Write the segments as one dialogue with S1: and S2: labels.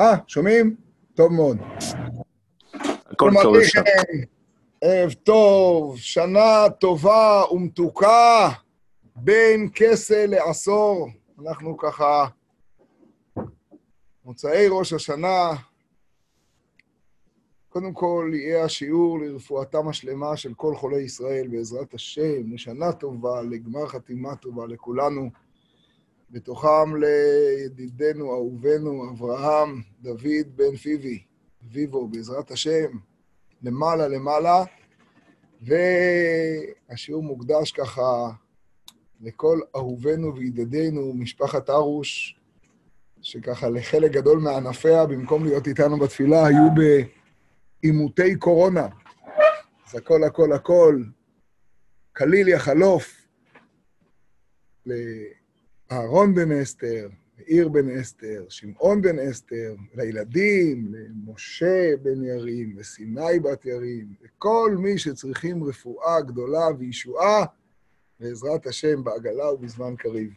S1: אה, שומעים? טוב מאוד.
S2: הכל טוב אפשר.
S1: ערב טוב, שנה טובה ומתוקה, בין כסה לעשור. אנחנו ככה, מוצאי ראש השנה, קודם כל יהיה השיעור לרפואתם השלמה של כל חולי ישראל, בעזרת השם, לשנה טובה, לגמר חתימה טובה לכולנו. בתוכם לידידנו, אהובנו, אברהם, דוד בן פיבי, ויבו, בעזרת השם, למעלה למעלה, והשיעור מוקדש ככה לכל אהובינו וידידינו, משפחת ארוש, שככה לחלק גדול מענפיה, במקום להיות איתנו בתפילה, היו בעימותי קורונה. אז הכל, הכל, הכל, כליל יחלוף. אהרון בן אסתר, מאיר בן אסתר, שמעון בן אסתר, לילדים, למשה בן ירים, וסיני בת ירים, וכל מי שצריכים רפואה גדולה וישועה, בעזרת השם בעגלה ובזמן קריב.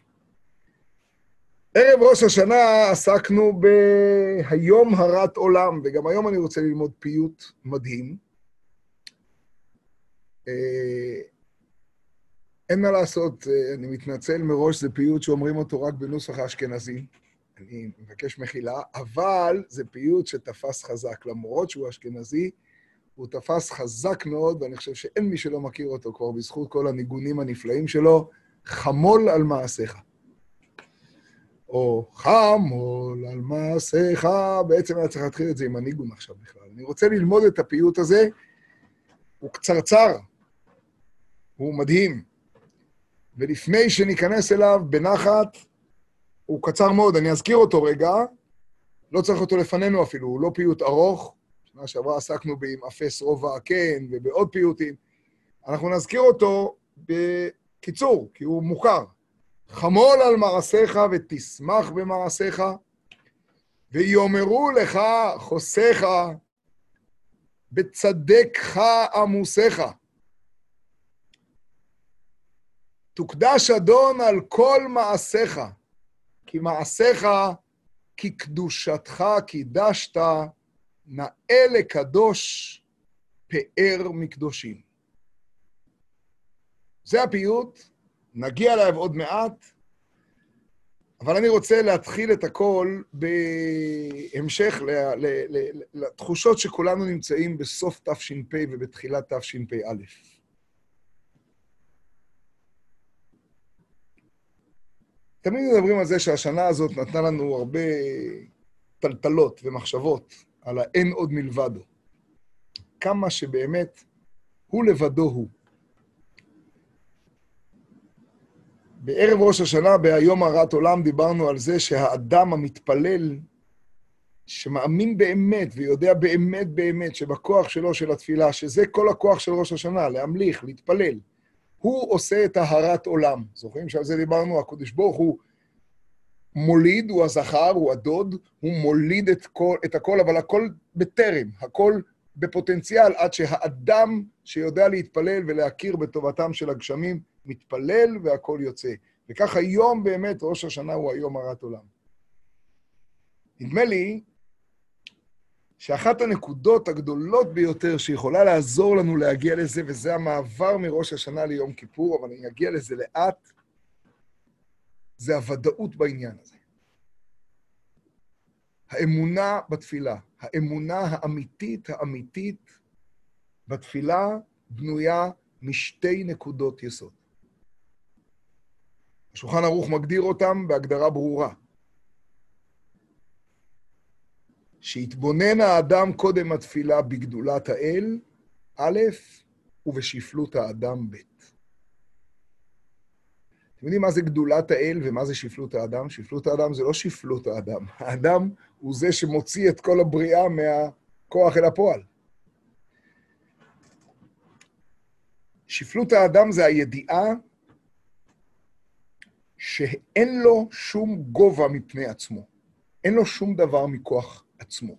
S1: ערב ראש השנה עסקנו ב"היום הרת עולם", וגם היום אני רוצה ללמוד פיוט מדהים. אין מה לעשות, אני מתנצל מראש, זה פיוט שאומרים אותו רק בנוסח האשכנזי. אני מבקש מחילה, אבל זה פיוט שתפס חזק. למרות שהוא אשכנזי, הוא תפס חזק מאוד, ואני חושב שאין מי שלא מכיר אותו כבר בזכות כל הניגונים הנפלאים שלו, חמול על מעשיך. או חמול על מעשיך, בעצם היה צריך להתחיל את זה עם הניגון עכשיו בכלל. אני רוצה ללמוד את הפיוט הזה, הוא קצרצר, הוא מדהים. ולפני שניכנס אליו בנחת, הוא קצר מאוד, אני אזכיר אותו רגע, לא צריך אותו לפנינו אפילו, הוא לא פיוט ארוך. שנה שעברה עסקנו ב"אם אפס רובע הקן" ובעוד פיוטים. אנחנו נזכיר אותו בקיצור, כי הוא מוכר. חמול על מעשיך ותשמח במעשיך, ויאמרו לך חוסיך, בצדקך עמוסיך. תוקדש אדון על כל מעשיך, כי מעשיך, כי קדושתך קידשת, נאה לקדוש פאר מקדושים. זה הפיוט, נגיע אליו עוד מעט, אבל אני רוצה להתחיל את הכל בהמשך לתחושות שכולנו נמצאים בסוף תש"פ ובתחילת תשפ"א. תמיד מדברים על זה שהשנה הזאת נתנה לנו הרבה טלטלות ומחשבות על האין עוד מלבדו. כמה שבאמת הוא לבדו הוא. בערב ראש השנה, ביום הרת עולם, דיברנו על זה שהאדם המתפלל, שמאמין באמת ויודע באמת באמת שבכוח שלו, של התפילה, שזה כל הכוח של ראש השנה, להמליך, להתפלל, הוא עושה את ההרת עולם. זוכרים שעל זה דיברנו? הקדוש ברוך הוא מוליד, הוא הזכר, הוא הדוד, הוא מוליד את, כל, את הכל, אבל הכל בטרם, הכל בפוטנציאל, עד שהאדם שיודע להתפלל ולהכיר בטובתם של הגשמים, מתפלל והכל יוצא. וכך היום באמת ראש השנה הוא היום הרת עולם. נדמה לי שאחת הנקודות הגדולות ביותר שיכולה לעזור לנו להגיע לזה, וזה המעבר מראש השנה ליום כיפור, אבל אני אגיע לזה לאט, זה הוודאות בעניין הזה. האמונה בתפילה, האמונה האמיתית, האמיתית בתפילה, בנויה משתי נקודות יסוד. השולחן ערוך מגדיר אותם בהגדרה ברורה. שיתבונן האדם קודם התפילה בגדולת האל, א', ובשפלות האדם, ב'. אתם יודעים מה זה גדולת האל ומה זה שפלות האדם? שפלות האדם זה לא שפלות האדם. האדם הוא זה שמוציא את כל הבריאה מהכוח אל הפועל. שפלות האדם זה הידיעה שאין לו שום גובה מפני עצמו. אין לו שום דבר מכוח עצמו.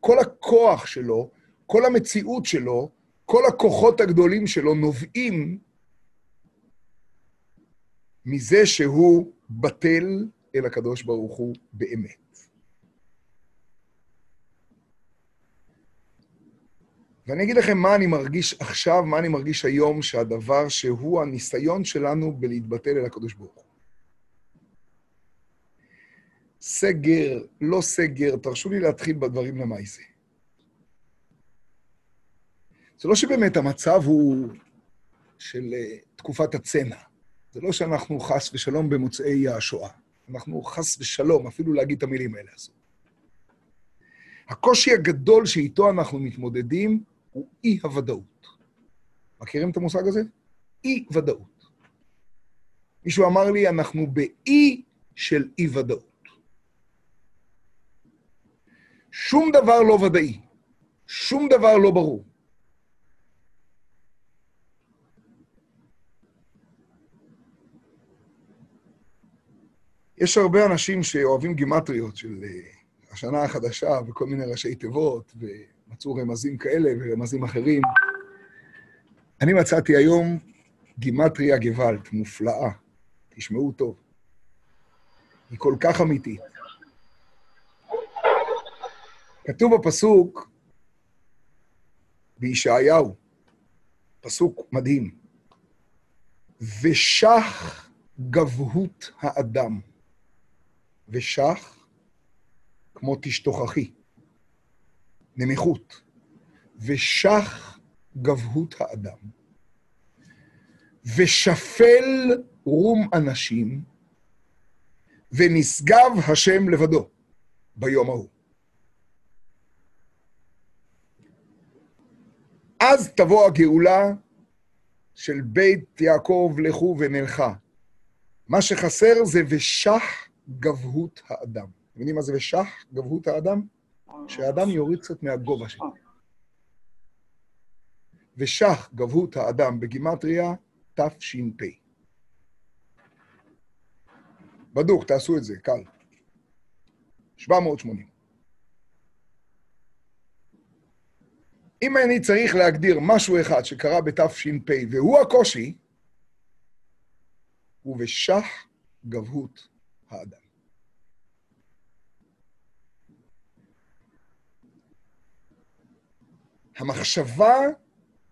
S1: כל הכוח שלו, כל המציאות שלו, כל הכוחות הגדולים שלו נובעים מזה שהוא בטל, אל הקדוש ברוך הוא באמת. ואני אגיד לכם מה אני מרגיש עכשיו, מה אני מרגיש היום, שהדבר שהוא הניסיון שלנו בלהתבטל אל הקדוש ברוך הוא. סגר, לא סגר, תרשו לי להתחיל בדברים למעשה. זה לא שבאמת המצב הוא של אה, תקופת הצנע. זה לא שאנחנו חס ושלום במוצאי השואה. אנחנו חס ושלום, אפילו להגיד את המילים האלה אסור. הקושי הגדול שאיתו אנחנו מתמודדים הוא אי-הוודאות. מכירים את המושג הזה? אי-ודאות. מישהו אמר לי, אנחנו באי של אי-ודאות. שום דבר לא ודאי, שום דבר לא ברור. יש הרבה אנשים שאוהבים גימטריות של אה, השנה החדשה וכל מיני ראשי תיבות, ומצאו רמזים כאלה ורמזים אחרים. אני מצאתי היום גימטריה גוואלד, מופלאה. תשמעו טוב. היא כל כך אמיתית. כתוב בפסוק בישעיהו, פסוק מדהים, ושח גבהות האדם. ושח כמו תשתוכחי, נמיכות, ושח גבהות האדם, ושפל רום אנשים, ונשגב השם לבדו ביום ההוא. אז תבוא הגאולה של בית יעקב לכו ונלכה. מה שחסר זה ושח גבהות האדם. אתם יודעים מה זה ושח גבהות האדם? שהאדם יוריד קצת מהגובה שלו. ושח גבהות האדם בגימטריה תש"פ. בדוק, תעשו את זה, קל. 780. אם אני צריך להגדיר משהו אחד שקרה בתש"פ, והוא הקושי, הוא ושח גבהות האדם. המחשבה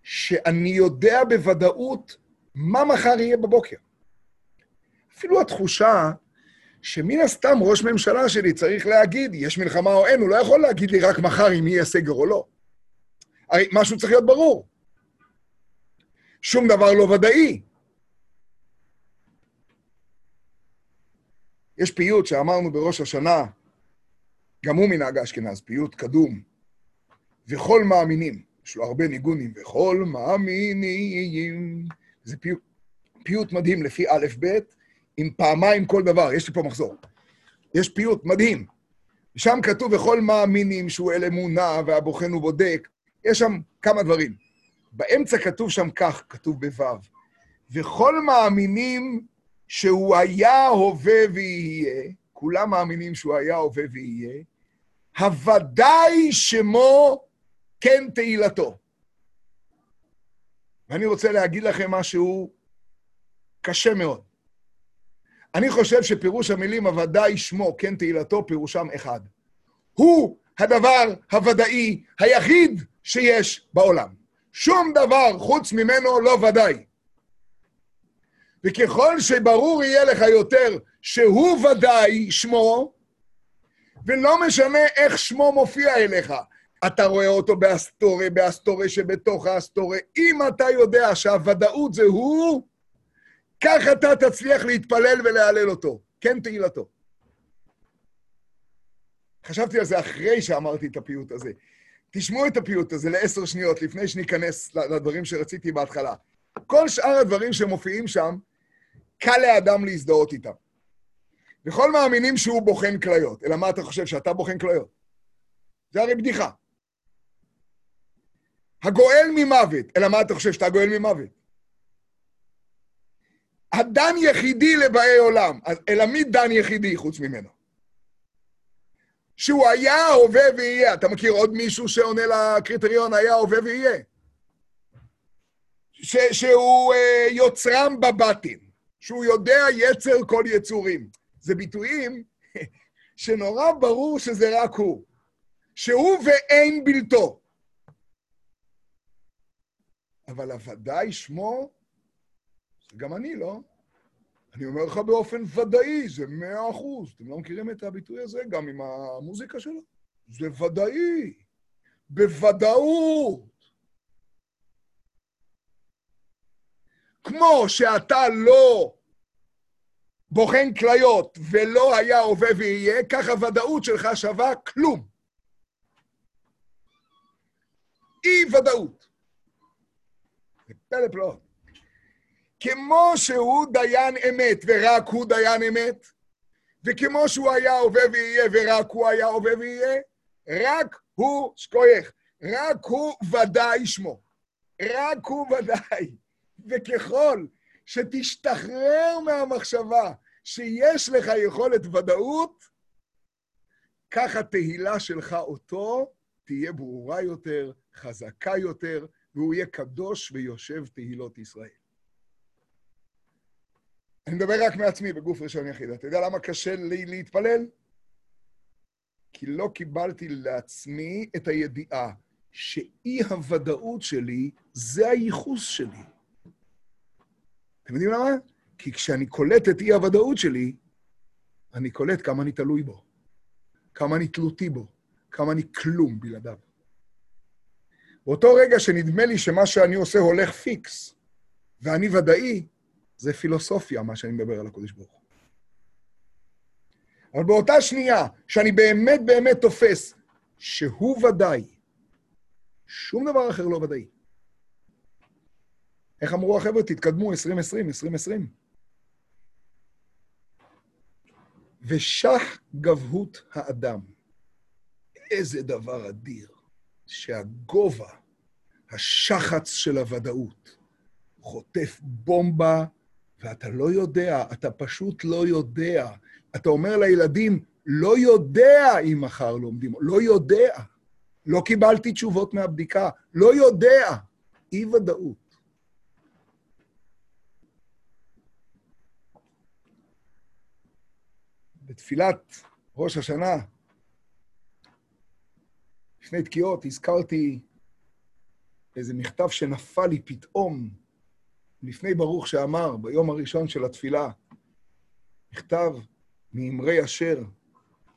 S1: שאני יודע בוודאות מה מחר יהיה בבוקר. אפילו התחושה שמן הסתם ראש ממשלה שלי צריך להגיד, יש מלחמה או אין, הוא לא יכול להגיד לי רק מחר אם יהיה סגר או לא. הרי משהו צריך להיות ברור. שום דבר לא ודאי. יש פיוט שאמרנו בראש השנה, גם הוא מנהג אשכנז, פיוט קדום, וכל מאמינים, יש לו הרבה ניגונים, וכל מאמינים, זה פיוט, פיוט מדהים לפי א'-ב', עם פעמיים כל דבר, יש לי פה מחזור. יש פיוט מדהים, ושם כתוב, וכל מאמינים שהוא אל אמונה, והבוחן הוא בודק, יש שם כמה דברים. באמצע כתוב שם כך, כתוב בו', וכל מאמינים שהוא היה, הווה ויהיה, כולם מאמינים שהוא היה, הווה ויהיה, הוודאי שמו כן תהילתו. ואני רוצה להגיד לכם משהו קשה מאוד. אני חושב שפירוש המילים הוודאי שמו כן תהילתו, פירושם אחד. הוא הדבר הוודאי היחיד שיש בעולם. שום דבר חוץ ממנו לא ודאי. וככל שברור יהיה לך יותר שהוא ודאי שמו, ולא משנה איך שמו מופיע אליך, אתה רואה אותו בהסתר, בהסתר שבתוך ההסתר. אם אתה יודע שהוודאות זה הוא, כך אתה תצליח להתפלל ולהלל אותו. כן תהילתו. חשבתי על זה אחרי שאמרתי את הפיוט הזה. תשמעו את הפיוט הזה לעשר שניות לפני שניכנס לדברים שרציתי בהתחלה. כל שאר הדברים שמופיעים שם, קל לאדם להזדהות איתם. וכל מאמינים שהוא בוחן כליות. אלא מה אתה חושב, שאתה בוחן כליות? זה הרי בדיחה. הגואל ממוות, אלא מה אתה חושב, שאתה גואל ממוות? הדן יחידי לבאי עולם, אלא מי דן יחידי חוץ ממנו? שהוא היה, הווה ויהיה. אתה מכיר עוד מישהו שעונה לקריטריון היה, הווה ויהיה? ש- שהוא uh, יוצרם בבטן, שהוא יודע יצר כל יצורים. זה ביטויים שנורא ברור שזה רק הוא. שהוא ואין בלתו. אבל הוודאי שמו, גם אני, לא? אני אומר לך באופן ודאי, זה מאה אחוז. אתם לא מכירים את הביטוי הזה? גם עם המוזיקה שלו? זה ודאי. בוודאות. כמו שאתה לא בוחן כליות ולא היה הווה ויהיה, כך הוודאות שלך שווה כלום. אי-ודאות. זה פלא. כמו שהוא דיין אמת ורק הוא דיין אמת, וכמו שהוא היה הווה ויהיה ורק הוא היה הווה ויהיה, רק הוא שכוייך, רק הוא ודאי שמו. רק הוא ודאי. וככל שתשתחרר מהמחשבה שיש לך יכולת ודאות, כך התהילה שלך אותו תהיה ברורה יותר, חזקה יותר, והוא יהיה קדוש ויושב תהילות ישראל. אני מדבר רק מעצמי בגוף ראשון יחיד. אתה יודע למה קשה לי להתפלל? כי לא קיבלתי לעצמי את הידיעה שאי-הוודאות שלי זה הייחוס שלי. אתם יודעים למה? כי כשאני קולט את אי-הוודאות שלי, אני קולט כמה אני תלוי בו, כמה אני תלותי בו, כמה אני כלום בלעדיו. באותו רגע שנדמה לי שמה שאני עושה הולך פיקס, ואני ודאי, זה פילוסופיה, מה שאני מדבר על הקדוש ברוך הוא. אבל באותה שנייה, שאני באמת באמת תופס שהוא ודאי, שום דבר אחר לא ודאי. איך אמרו החבר'ה? תתקדמו 2020, 2020. ושח גבהות האדם. איזה דבר אדיר, שהגובה, השחץ של הוודאות, חוטף בומבה, ואתה לא יודע, אתה פשוט לא יודע. אתה אומר לילדים, לא יודע אם מחר לומדים, לא יודע. לא קיבלתי תשובות מהבדיקה, לא יודע. אי-ודאות. בתפילת ראש השנה, לפני תקיעות, הזכרתי איזה מכתב שנפל לי פתאום לפני ברוך שאמר, ביום הראשון של התפילה, מכתב מאמרי אשר,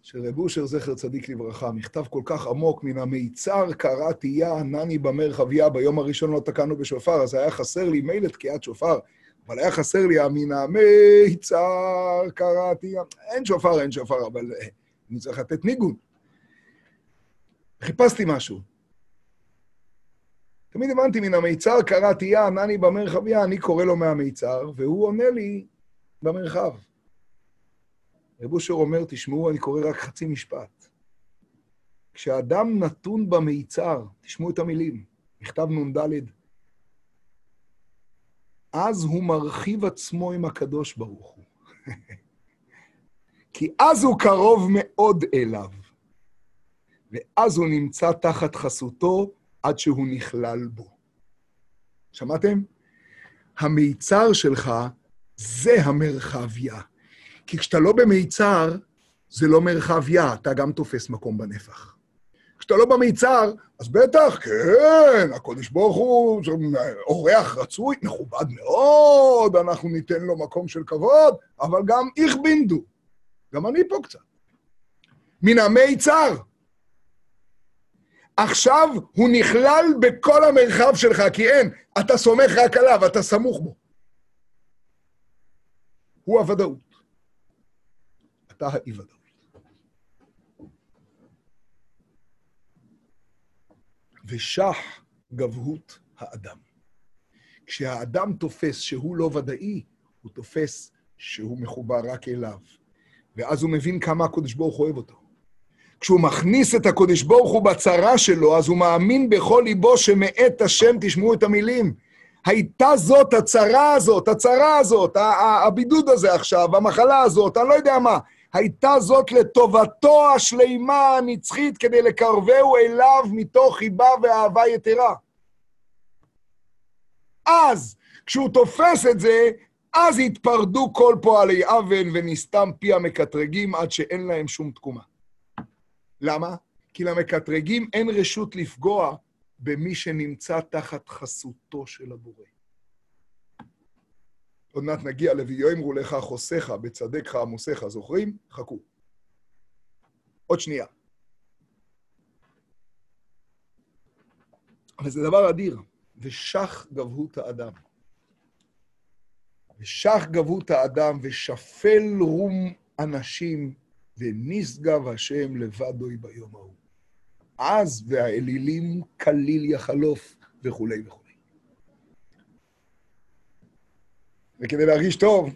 S1: של רב אושר זכר צדיק לברכה, מכתב כל כך עמוק, מן המיצר קראתי יא ענני במרחביה, ביום הראשון לא תקענו בשופר, אז היה חסר לי מילא תקיעת שופר, אבל היה חסר לי מן המיצר קראתי יא... אין שופר, אין שופר, אבל אה, אני צריך לתת ניגון. חיפשתי משהו. תמיד הבנתי, מן המיצר קראתי יא ענני במרחביה, אני קורא לו מהמיצר, והוא עונה לי במרחב. רב אושר אומר, תשמעו, אני קורא רק חצי משפט. כשאדם נתון במיצר, תשמעו את המילים, מכתב נ"ד, אז הוא מרחיב עצמו עם הקדוש ברוך הוא. כי אז הוא קרוב מאוד אליו, ואז הוא נמצא תחת חסותו עד שהוא נכלל בו. שמעתם? המיצר שלך זה המרחביה. כי כשאתה לא במיצר, זה לא מרחביה, אתה גם תופס מקום בנפח. כשאתה לא במיצר, אז בטח, כן, הקודש ברוך הוא אורח רצוי, מכובד מאוד, אנחנו ניתן לו מקום של כבוד, אבל גם איך בינדו. גם אני פה קצת. מן המיצר. עכשיו הוא נכלל בכל המרחב שלך, כי אין, אתה סומך רק עליו, אתה סמוך בו. הוא הוודאות. אתה האי-ודאות. ושח גבהות האדם. כשהאדם תופס שהוא לא ודאי, הוא תופס שהוא מחובר רק אליו. ואז הוא מבין כמה הקדוש ברוך אוהב אותו. כשהוא מכניס את הקודש ברוך הוא בצרה שלו, אז הוא מאמין בכל ליבו שמאת השם תשמעו את המילים. הייתה זאת הצרה הזאת, הצרה הזאת, הבידוד הזה עכשיו, המחלה הזאת, אני לא יודע מה. הייתה זאת לטובתו השלימה הנצחית כדי לקרבהו אליו מתוך חיבה ואהבה יתרה. אז, כשהוא תופס את זה, אז התפרדו כל פועלי אוון ונסתם פי המקטרגים עד שאין להם שום תקומה. למה? כי למקטרגים אין רשות לפגוע במי שנמצא תחת חסותו של הבורא. עוד מעט נגיע ל"ויאמרו לך חוסיך בצדקך עמוסיך", זוכרים? חכו. עוד שנייה. אבל זה דבר אדיר, ושח גבהות האדם. ושח גבהות האדם, ושפל רום אנשים, ונשגב השם לבדוי ביום ההוא. אז והאלילים כליל יחלוף, וכולי וכולי. וכדי להרגיש טוב,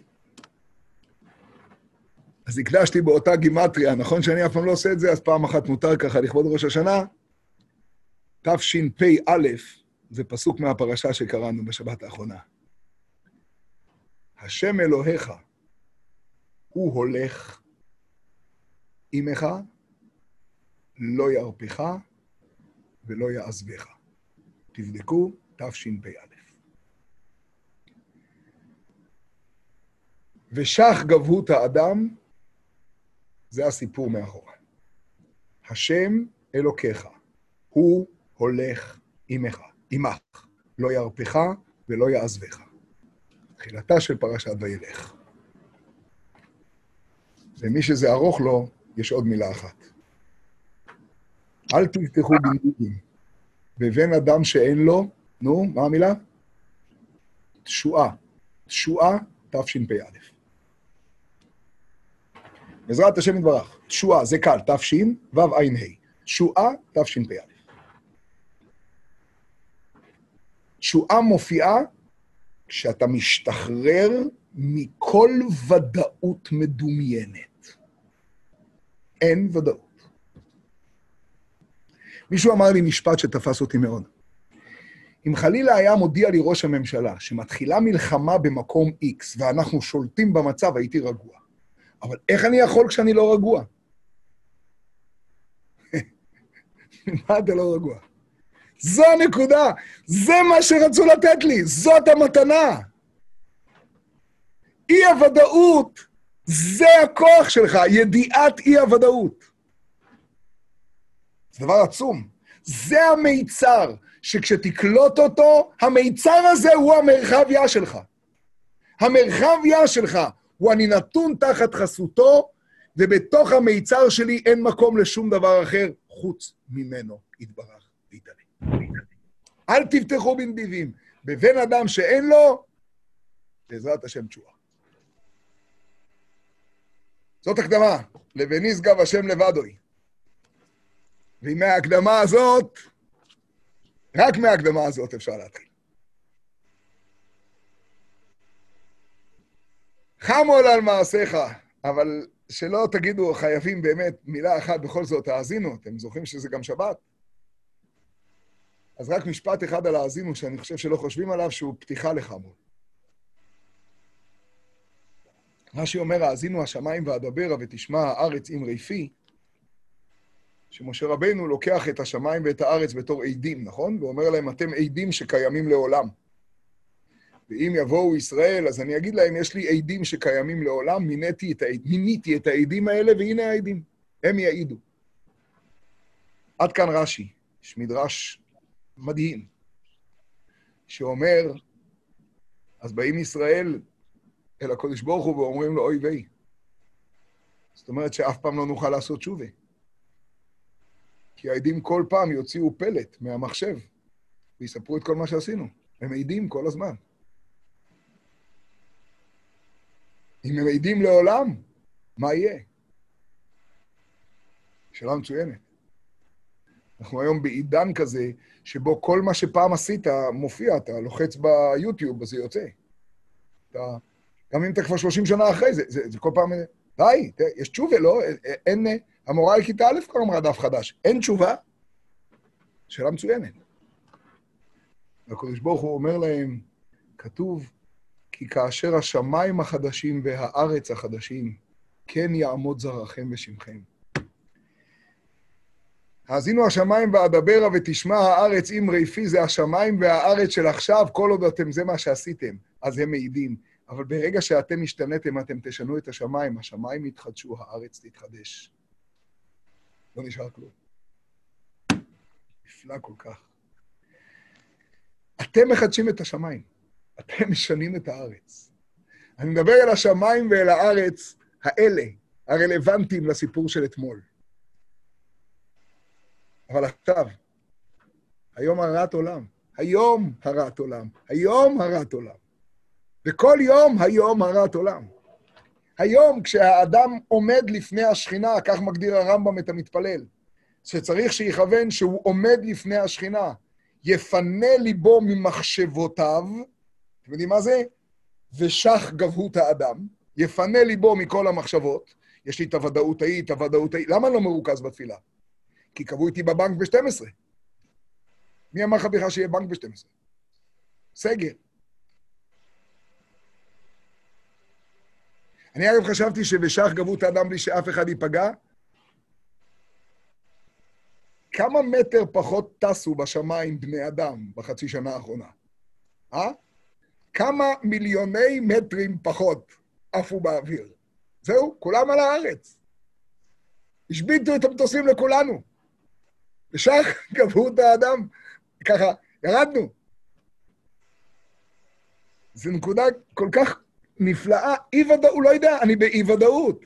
S1: אז הקדשתי באותה גימטריה, נכון שאני אף פעם לא עושה את זה, אז פעם אחת מותר ככה לכבוד ראש השנה. תשפ"א, זה פסוק מהפרשה שקראנו בשבת האחרונה. השם אלוהיך, הוא הולך עמך, לא ירפך ולא יעזבך. תבדקו, תשפ"א. ושח גבהות האדם, זה הסיפור מאחורי. השם אלוקיך, הוא הולך עמך, עמך, לא ירפך ולא יעזבך. תחילתה של פרשת וילך. למי שזה ארוך לו, יש עוד מילה אחת. אל תפתחו בנדודים, בבן אדם שאין לו, נו, מה המילה? תשועה. תשועה, תשפ"א. בעזרת השם יתברך. תשועה, זה קל, תש, ו"ע, ה. תשועה, תשפ"א. תשועה מופיעה כשאתה משתחרר מכל ודאות מדומיינת. אין ודאות. מישהו אמר לי משפט שתפס אותי מאוד. אם חלילה היה מודיע לי ראש הממשלה שמתחילה מלחמה במקום X ואנחנו שולטים במצב, הייתי רגוע. אבל איך אני יכול כשאני לא רגוע? מה אתה לא רגוע? זו הנקודה, זה מה שרצו לתת לי, זאת המתנה. אי-הוודאות, זה הכוח שלך, ידיעת אי-הוודאות. זה דבר עצום. זה המיצר, שכשתקלוט אותו, המיצר הזה הוא המרחביה שלך. המרחביה שלך הוא אני נתון תחת חסותו, ובתוך המיצר שלי אין מקום לשום דבר אחר חוץ ממנו, יתברך ויתעלה. אל תפתחו בנדיבים. בבן אדם שאין לו, בעזרת השם תשועה. זאת הקדמה, לבנשגב השם לבדוי. ועם מההקדמה הזאת, רק מההקדמה הזאת אפשר להתחיל. חמול על מעשיך, אבל שלא תגידו, חייבים באמת מילה אחת בכל זאת, האזינו, אתם זוכרים שזה גם שבת? אז רק משפט אחד על האזינו, שאני חושב שלא חושבים עליו, שהוא פתיחה לחמול. רש"י אומר, האזינו השמיים ואדברה ותשמע הארץ עם ריפי, שמשה רבנו לוקח את השמיים ואת הארץ בתור עדים, נכון? ואומר להם, אתם עדים שקיימים לעולם. ואם יבואו ישראל, אז אני אגיד להם, יש לי עדים שקיימים לעולם, מיניתי את, העד, מיניתי את העדים האלה, והנה העדים, הם יעידו. עד כאן רש"י, יש מדרש מדהים, שאומר, אז באים ישראל אל הקודש ברוך הוא ואומרים לו, אוי ויי. זאת אומרת שאף פעם לא נוכל לעשות שובה. כי העדים כל פעם יוציאו פלט מהמחשב ויספרו את כל מה שעשינו. הם עדים כל הזמן. אם הם עדים לעולם, מה יהיה? שאלה מצוינת. אנחנו היום בעידן כזה, שבו כל מה שפעם עשית מופיע, אתה לוחץ ביוטיוב, אז זה יוצא. אתה, גם אם אתה כבר 30 שנה אחרי זה, זה, זה כל פעם... די, יש תשובה, לא? אין... המורה על כיתה א' כבר אמרה דף חדש. אין תשובה? שאלה מצוינת. והקדוש ברוך הוא אומר להם, כתוב, כי כאשר השמיים החדשים והארץ החדשים, כן יעמוד זרעכם ושמכם. האזינו השמיים ואדברה ותשמע הארץ עם ריפי, זה השמיים והארץ של עכשיו, כל עוד אתם, זה מה שעשיתם, אז הם מעידים. אבל ברגע שאתם השתנתם, אתם תשנו את השמיים, השמיים יתחדשו, הארץ תתחדש. לא נשאר כלום. נפלא כל כך. אתם מחדשים את השמיים, אתם משנים את הארץ. אני מדבר אל השמיים ואל הארץ האלה, הרלוונטיים לסיפור של אתמול. אבל עכשיו, היום הרת עולם, היום הרת עולם, היום הרת עולם. וכל יום היום הרת עולם. היום, כשהאדם עומד לפני השכינה, כך מגדיר הרמב"ם את המתפלל, שצריך שיכוון שהוא עומד לפני השכינה, יפנה ליבו ממחשבותיו, אתם יודעים מה זה? ושח גבהות האדם, יפנה ליבו מכל המחשבות, יש לי את הוודאות ההיא, את הוודאות ההיא, למה אני לא מרוכז בתפילה? כי קבעו איתי בבנק ב-12. מי אמר לך בכלל שיהיה בנק ב-12? סגר. אני אגב חשבתי שבשח גבהות האדם בלי שאף אחד ייפגע, כמה מטר פחות טסו בשמיים בני אדם בחצי שנה האחרונה? אה? כמה מיליוני מטרים פחות עפו באוויר? זהו, כולם על הארץ. השביתו את המטוסים לכולנו. ושך גבהות האדם, ככה, ירדנו. זו נקודה כל כך נפלאה, אי-ודאות, הוא לא יודע, אני באי-ודאות.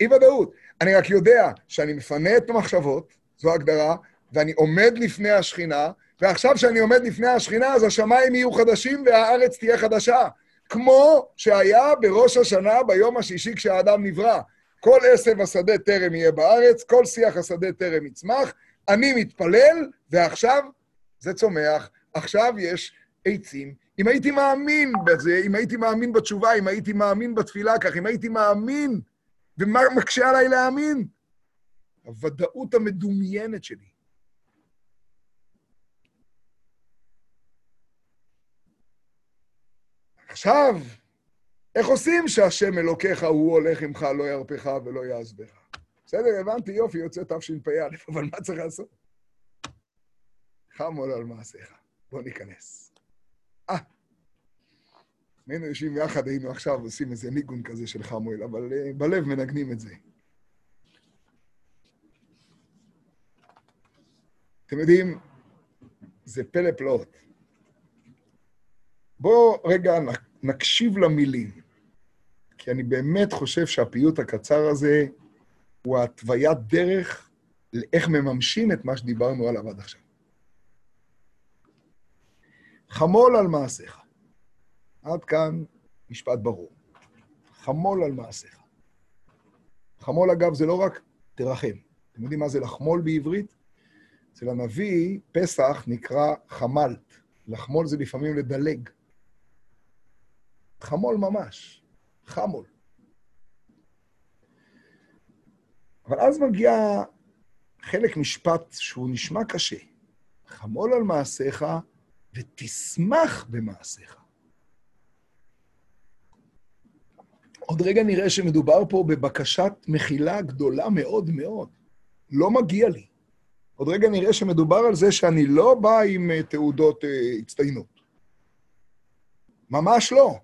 S1: אי-ודאות. אני רק יודע שאני מפנה את המחשבות, זו ההגדרה, ואני עומד לפני השכינה, ועכשיו שאני עומד לפני השכינה, אז השמיים יהיו חדשים והארץ תהיה חדשה. כמו שהיה בראש השנה ביום השישי כשהאדם נברא. כל עשב השדה טרם יהיה בארץ, כל שיח השדה טרם יצמח, אני מתפלל, ועכשיו זה צומח, עכשיו יש עצים. אם הייתי מאמין בזה, אם הייתי מאמין בתשובה, אם הייתי מאמין בתפילה כך, אם הייתי מאמין, ומה מקשה עליי להאמין? הוודאות המדומיינת שלי. עכשיו, איך עושים שהשם אלוקיך הוא הולך עמך, לא ירפך ולא יעזבך? בסדר, הבנתי, יופי, יוצא תשפ"א, אבל מה צריך לעשות? חמול על מעשיך. בוא ניכנס. אה, היינו יושבים יחד, היינו עכשיו עושים איזה ניגון כזה של חמואל, אבל uh, בלב מנגנים את זה. אתם יודעים, זה פלא פלאות. בואו רגע נקשיב למילים, כי אני באמת חושב שהפיוט הקצר הזה הוא התוויית דרך לאיך מממשים את מה שדיברנו עליו עד עכשיו. חמול על מעשיך. עד כאן משפט ברור. חמול על מעשיך. חמול, אגב, זה לא רק תרחם. אתם יודעים מה זה לחמול בעברית? אצל הנביא, פסח נקרא חמלת. לחמול זה לפעמים לדלג. חמול ממש, חמול. אבל אז מגיע חלק משפט שהוא נשמע קשה. חמול על מעשיך ותשמח במעשיך. עוד רגע נראה שמדובר פה בבקשת מחילה גדולה מאוד מאוד. לא מגיע לי. עוד רגע נראה שמדובר על זה שאני לא בא עם אה, תעודות uh, הצטיינות. ממש לא.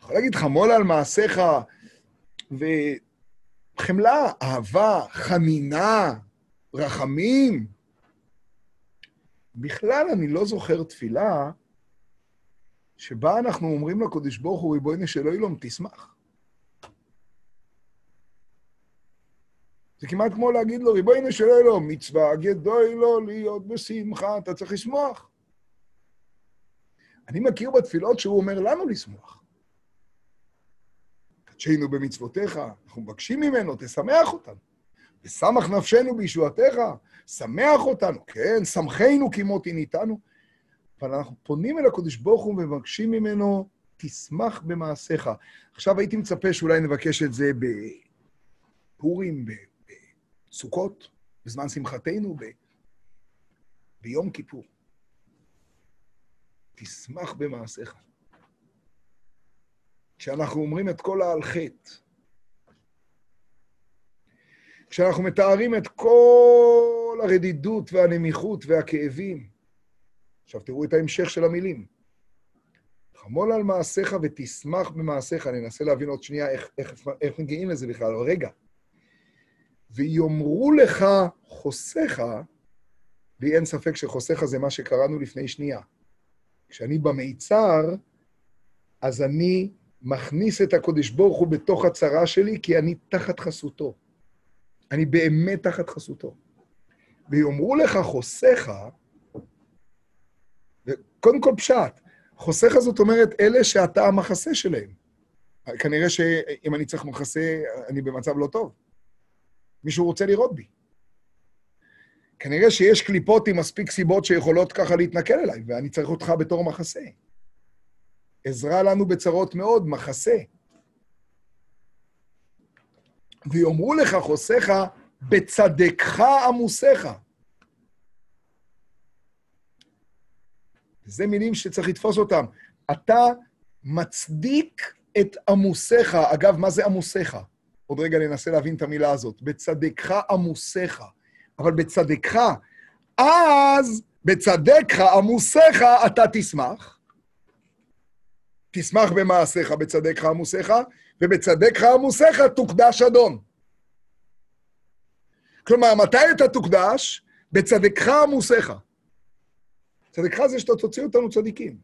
S1: יכול להגיד חמול על מעשיך, וחמלה, אהבה, חנינה, רחמים. בכלל, אני לא זוכר תפילה שבה אנחנו אומרים לקודש ברוך הוא, ריבונו של אילום, תשמח. זה כמעט כמו להגיד לו, ריבונו של אילום, מצווה גדול לו להיות בשמחה, אתה צריך לשמוח. אני מכיר בתפילות שהוא אומר לנו לשמוח. קדשנו במצוותיך, אנחנו מבקשים ממנו, תשמח אותנו. ושמח נפשנו בישועתך, שמח אותנו, כן, שמחנו כמות עיניתנו. אבל אנחנו פונים אל הקדוש ברוך הוא ומבקשים ממנו, תשמח במעשיך. עכשיו הייתי מצפה שאולי נבקש את זה בפורים, בסוכות, בזמן שמחתנו, ב... ביום כיפור. תשמח במעשיך. כשאנחנו אומרים את כל חטא, כשאנחנו מתארים את כל הרדידות והנמיכות והכאבים, עכשיו תראו את ההמשך של המילים. חמול על מעשיך ותשמח במעשיך. אני אנסה להבין עוד שנייה איך, מגיעים לזה בכלל, אבל רגע. ויאמרו לך חוסיך, לי אין ספק שחוסיך זה מה שקראנו לפני שנייה. כשאני במיצר, אז אני מכניס את הקודש ברוך הוא בתוך הצרה שלי, כי אני תחת חסותו. אני באמת תחת חסותו. ויאמרו לך חוסיך, וקודם כל פשט, חוסיך זאת אומרת אלה שאתה המחסה שלהם. כנראה שאם אני צריך מחסה, אני במצב לא טוב. מישהו רוצה לראות בי. כנראה שיש קליפות עם מספיק סיבות שיכולות ככה להתנכל אליי, ואני צריך אותך בתור מחסה. עזרה לנו בצרות מאוד, מחסה. ויאמרו לך חוסיך, בצדקך עמוסיך. זה מילים שצריך לתפוס אותם. אתה מצדיק את עמוסיך. אגב, מה זה עמוסיך? עוד רגע ננסה להבין את המילה הזאת. בצדקך עמוסיך. אבל בצדקך, אז בצדקך עמוסיך אתה תשמח. תשמח במעשיך בצדקך עמוסיך, ובצדקך עמוסיך תוקדש אדון. כלומר, מתי אתה תוקדש? בצדקך עמוסיך. צדקך זה שאתה תוציא אותנו צדיקים.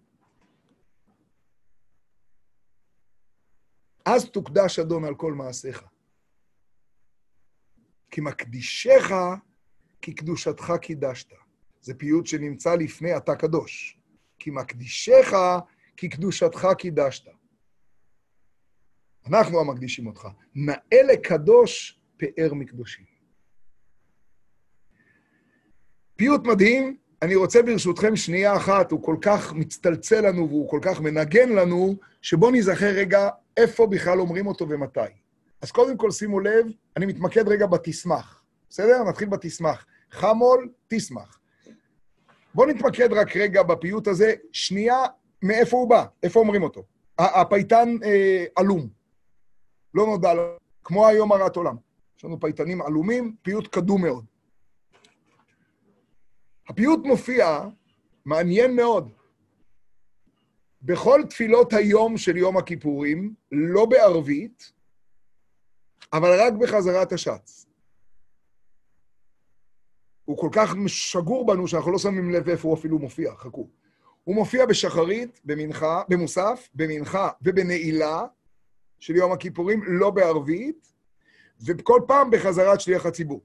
S1: אז תוקדש אדון על כל מעשיך. כי מקדישך, כי קדושתך קידשת. זה פיוט שנמצא לפני אתה קדוש. כי מקדישך, כי קדושתך קידשת. אנחנו המקדישים אותך. נאה לקדוש פאר מקדושים. פיוט מדהים, אני רוצה ברשותכם שנייה אחת, הוא כל כך מצטלצל לנו והוא כל כך מנגן לנו, שבואו נזכר רגע איפה בכלל אומרים אותו ומתי. אז קודם כל שימו לב, אני מתמקד רגע בתשמח, בסדר? נתחיל בתשמח. חמול, תשמח. בואו נתמקד רק רגע בפיוט הזה, שנייה, מאיפה הוא בא, איפה אומרים אותו. הפייטן אה, עלום, לא נודע כמו היום הרת עולם. יש לנו פייטנים עלומים, פיוט קדום מאוד. הפיוט מופיע, מעניין מאוד, בכל תפילות היום של יום הכיפורים, לא בערבית, אבל רק בחזרת השץ. הוא כל כך שגור בנו שאנחנו לא שמים לב איפה הוא אפילו מופיע, חכו. הוא מופיע בשחרית, במנחה, במוסף, במנחה ובנעילה של יום הכיפורים, לא בערבית, וכל פעם בחזרת שליח הציבור.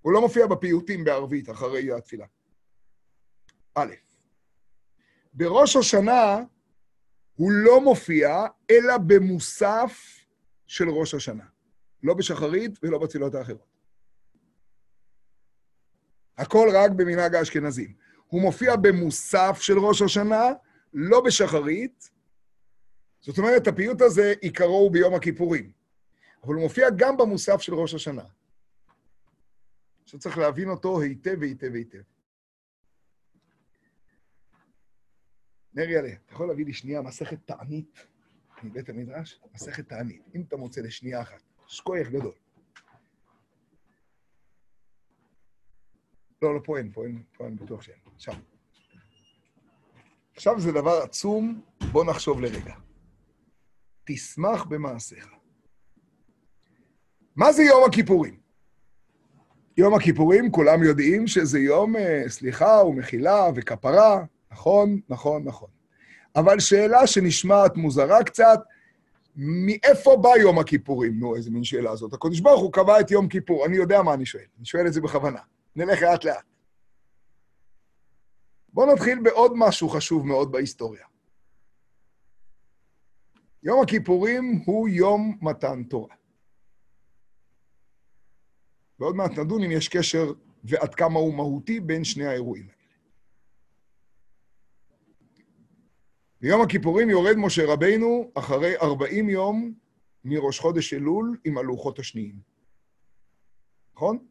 S1: הוא לא מופיע בפיוטים בערבית אחרי התפילה. א', בראש השנה הוא לא מופיע, אלא במוסף של ראש השנה. לא בשחרית ולא בתפילות האחרות. הכל רק במנהג האשכנזים. הוא מופיע במוסף של ראש השנה, לא בשחרית. זאת אומרת, הפיוט הזה, עיקרו הוא ביום הכיפורים. אבל הוא מופיע גם במוסף של ראש השנה. שצריך להבין אותו היטב היטב היטב. נרי עלה, אתה יכול להביא לי שנייה מסכת תענית מבית המדרש? מסכת תענית, אם אתה מוצא לשנייה אחת. שכוייך גדול. לא, לא, פה אין, פה אין, פה אין, בטוח שאין. שם. עכשיו זה דבר עצום, בוא נחשוב לרגע. תשמח במעשיך. מה זה יום הכיפורים? יום הכיפורים, כולם יודעים שזה יום אה, סליחה ומחילה וכפרה, נכון, נכון, נכון. אבל שאלה שנשמעת מוזרה קצת, מאיפה בא יום הכיפורים? נו, איזה מין שאלה זאת. הקדוש ברוך הוא קבע את יום כיפור, אני יודע מה אני שואל, אני שואל את זה בכוונה. נלך לאט-לאט. בואו נתחיל בעוד משהו חשוב מאוד בהיסטוריה. יום הכיפורים הוא יום מתן תורה. ועוד מעט נדון אם יש קשר ועד כמה הוא מהותי בין שני האירועים האלה. ביום הכיפורים יורד משה רבינו אחרי 40 יום מראש חודש אלול עם הלוחות השניים. נכון?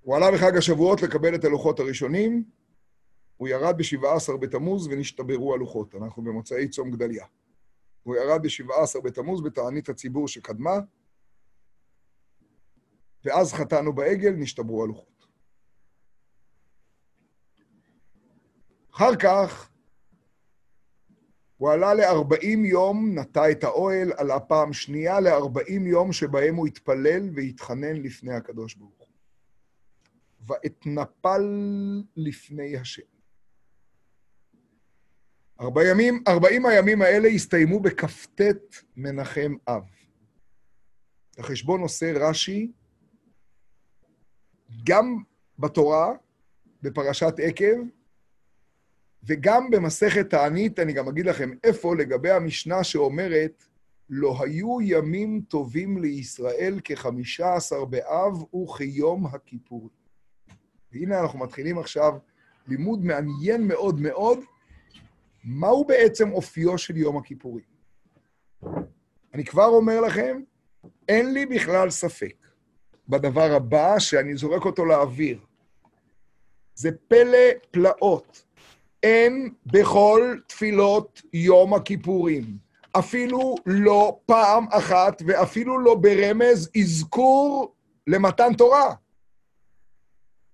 S1: הוא עלה בחג השבועות לקבל את הלוחות הראשונים, הוא ירד ב-17 בתמוז ונשתברו הלוחות. אנחנו במוצאי צום גדליה. הוא ירד ב-17 בתמוז בתענית הציבור שקדמה, ואז חטאנו בעגל, נשתברו הלוחות. אחר כך הוא עלה ל-40 יום, נטע את האוהל, עלה פעם שנייה ל-40 יום שבהם הוא התפלל והתחנן לפני הקדוש ברוך הוא. ואתנפל לפני השם. 40 ימים, 40 הימים האלה הסתיימו בכ"ט מנחם אב. את החשבון עושה רש"י גם בתורה, בפרשת עקב, וגם במסכת תענית, אני גם אגיד לכם איפה, לגבי המשנה שאומרת, לא היו ימים טובים לישראל כחמישה עשר באב וכיום הכיפור. והנה אנחנו מתחילים עכשיו לימוד מעניין מאוד מאוד, מהו בעצם אופיו של יום הכיפורים. אני כבר אומר לכם, אין לי בכלל ספק בדבר הבא, שאני זורק אותו לאוויר. זה פלא פלאות. אין בכל תפילות יום הכיפורים, אפילו לא פעם אחת ואפילו לא ברמז אזכור למתן תורה.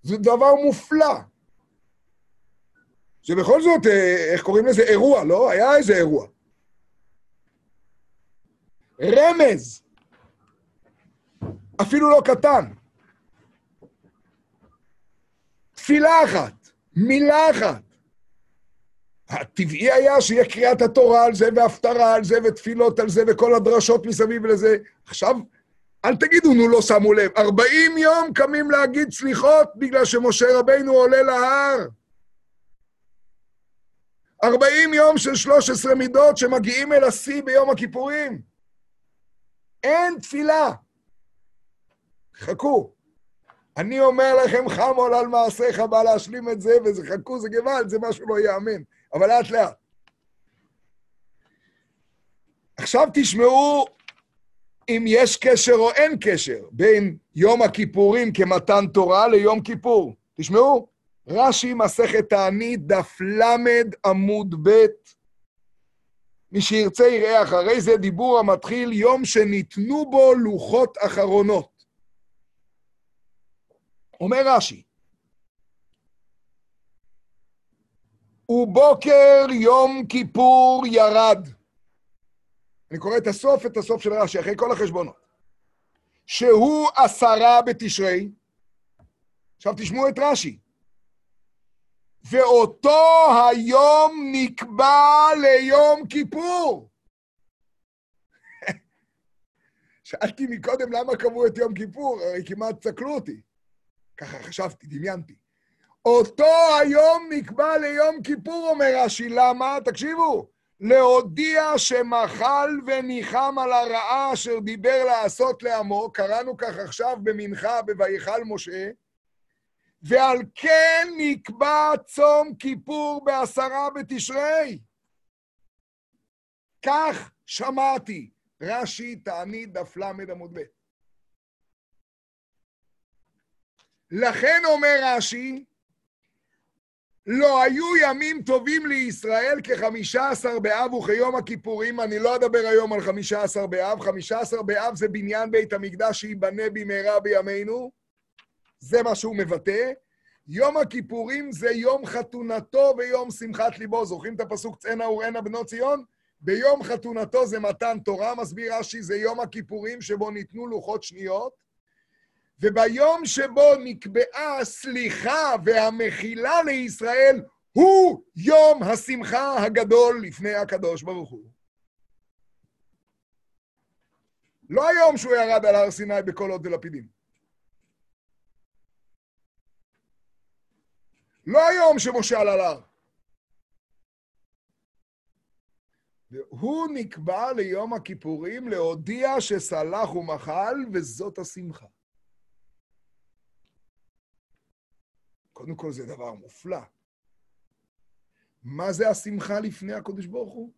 S1: זה דבר מופלא. זה בכל זאת, אה, איך קוראים לזה? אירוע, לא? היה איזה אירוע. רמז, אפילו לא קטן. תפילה אחת, מילה אחת. הטבעי היה שיהיה קריאת התורה על זה, והפטרה על זה, ותפילות על זה, וכל הדרשות מסביב לזה. עכשיו, אל תגידו, נו, לא שמו לב. 40 יום קמים להגיד סליחות בגלל שמשה רבינו עולה להר. 40 יום של 13 מידות שמגיעים אל השיא ביום הכיפורים. אין תפילה. חכו. אני אומר לכם, חמול על מעשיך, בא להשלים את זה, וזה חכו, זה גוואלד, זה משהו לא ייאמן. אבל לאט לאט. עכשיו תשמעו אם יש קשר או אין קשר בין יום הכיפורים כמתן תורה ליום כיפור. תשמעו, רש"י, מסכת תענית, דף ל עמוד ב', מי שירצה יראה אחרי זה דיבור המתחיל יום שניתנו בו לוחות אחרונות. אומר רש"י, ובוקר יום כיפור ירד. אני קורא את הסוף, את הסוף של רש"י, אחרי כל החשבונות. שהוא עשרה בתשרי, עכשיו תשמעו את רש"י. ואותו היום נקבע ליום כיפור. שאלתי מקודם למה קבעו את יום כיפור, הרי כמעט צקלו אותי. ככה חשבתי, דמיינתי. אותו היום נקבע ליום כיפור, אומר רש"י. למה? תקשיבו. להודיע שמחל וניחם על הרעה אשר דיבר לעשות לעמו, קראנו כך עכשיו במנחה ב"ויכל משה", ועל כן נקבע צום כיפור בעשרה בתשרי. כך שמעתי, רש"י תענית דף ל עמוד ב'. לכן אומר רש"י, לא היו ימים טובים לישראל כחמישה עשר באב וכיום הכיפורים. אני לא אדבר היום על חמישה עשר באב. חמישה עשר באב זה בניין בית המקדש שייבנה במהרה בימינו. זה מה שהוא מבטא. יום הכיפורים זה יום חתונתו ויום שמחת ליבו. זוכרים את הפסוק צאנה וראנה בנות ציון? ביום חתונתו זה מתן תורה, מסביר רש"י, זה יום הכיפורים שבו ניתנו לוחות שניות. וביום שבו נקבעה הסליחה והמחילה לישראל, הוא יום השמחה הגדול לפני הקדוש ברוך הוא. לא היום שהוא ירד על הר סיני עוד ולפידים. לא היום שמשה עלה להר. והוא נקבע ליום הכיפורים להודיע שסלח ומחל, וזאת השמחה. קודם כל זה דבר מופלא. מה זה השמחה לפני הקודש ברוך הוא?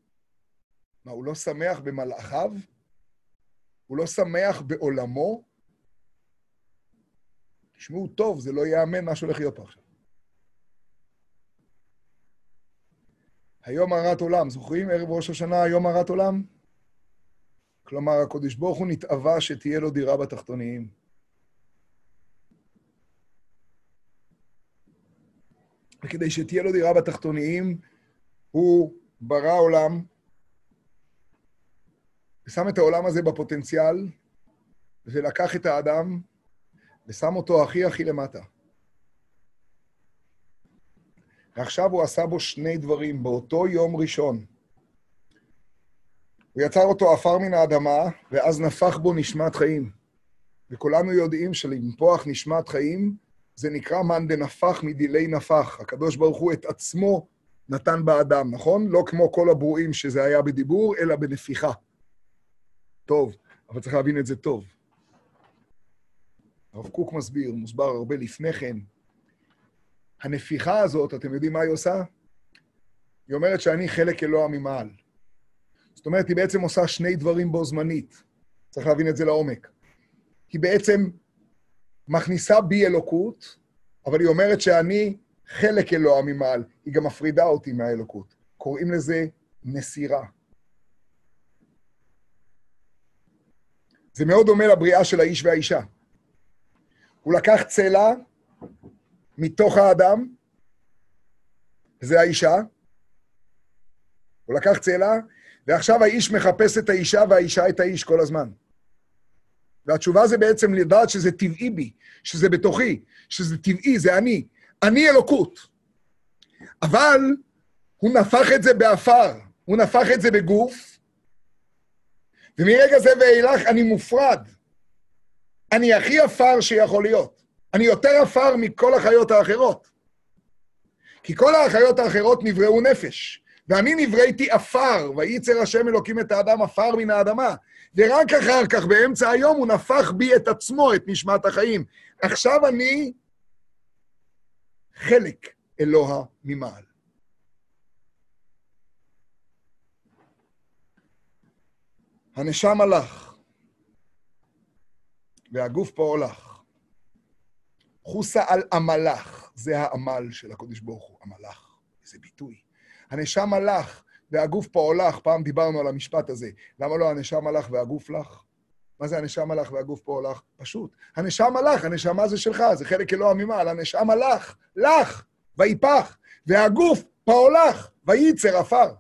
S1: מה, הוא לא שמח במלאכיו? הוא לא שמח בעולמו? תשמעו טוב, זה לא ייאמן מה שהולך להיות פה עכשיו. היום הרת עולם, זוכרים? ערב ראש השנה, היום הרת עולם? כלומר, הקודש ברוך הוא נתאווה שתהיה לו דירה בתחתוניים. וכדי שתהיה לו דירה בתחתוניים, הוא ברא עולם ושם את העולם הזה בפוטנציאל, ולקח את האדם ושם אותו הכי הכי למטה. ועכשיו הוא עשה בו שני דברים באותו יום ראשון. הוא יצר אותו עפר מן האדמה, ואז נפח בו נשמת חיים. וכולנו יודעים שלנפוח נשמת חיים זה נקרא מאן דנפח מדילי נפח. הקדוש ברוך הוא את עצמו נתן באדם, נכון? לא כמו כל הברואים שזה היה בדיבור, אלא בנפיחה. טוב, אבל צריך להבין את זה טוב. הרב קוק מסביר, מוסבר הרבה לפני כן, הנפיחה הזאת, אתם יודעים מה היא עושה? היא אומרת שאני חלק אלוה ממעל. זאת אומרת, היא בעצם עושה שני דברים בו זמנית. צריך להבין את זה לעומק. היא בעצם מכניסה בי אלוקות, אבל היא אומרת שאני חלק אלוה ממעל. היא גם מפרידה אותי מהאלוקות. קוראים לזה נסירה. זה מאוד דומה לבריאה של האיש והאישה. הוא לקח צלע מתוך האדם, וזה האישה. הוא לקח צלע, ועכשיו האיש מחפש את האישה והאישה את האיש כל הזמן. והתשובה זה בעצם לדעת שזה טבעי בי, שזה בתוכי, שזה טבעי, זה אני. אני אלוקות. אבל הוא נפח את זה באפר, הוא נפח את זה בגוף, ומרגע זה ואילך אני מופרד. אני הכי עפר שיכול להיות. אני יותר עפר מכל החיות האחרות. כי כל החיות האחרות נבראו נפש, ואני נבראתי עפר, וייצר השם אלוקים את האדם עפר מן האדמה. ורק אחר כך, באמצע היום, הוא נפח בי את עצמו, את נשמת החיים. עכשיו אני חלק אלוה ממעל. הנשם הלך, והגוף פה הולך. חוסה על עמלך, זה העמל של הקודש ברוך הוא, עמלך, איזה ביטוי. הנשם הלך והגוף פה הולך, פעם דיברנו על המשפט הזה. למה לא הנשם הלך והגוף לך? מה זה הנשם הלך והגוף פה הולך? פשוט. הנשם הלך, הנשמה זה שלך, זה חלק אלוה ממעל. הנשם הלך, לך, ויפח, והגוף פה הולך, וייצר עפר.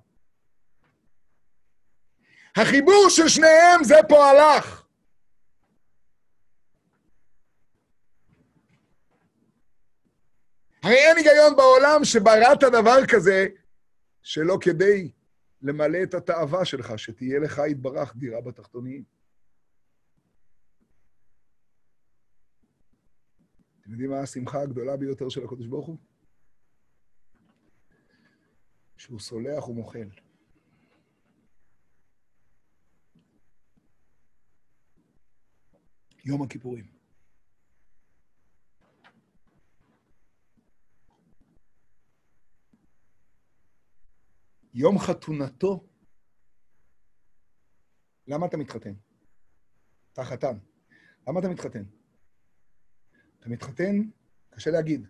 S1: החיבור של שניהם זה פועלך. הרי אין היגיון בעולם שבראת דבר כזה שלא כדי למלא את התאווה שלך, שתהיה לך יתברך דירה בתחתוניים. אתם יודעים מה השמחה הגדולה ביותר של הקדוש ברוך הוא? שהוא סולח ומוחל. יום הכיפורים. יום חתונתו, למה אתה מתחתן? אתה חתן. למה אתה מתחתן? אתה מתחתן, קשה להגיד,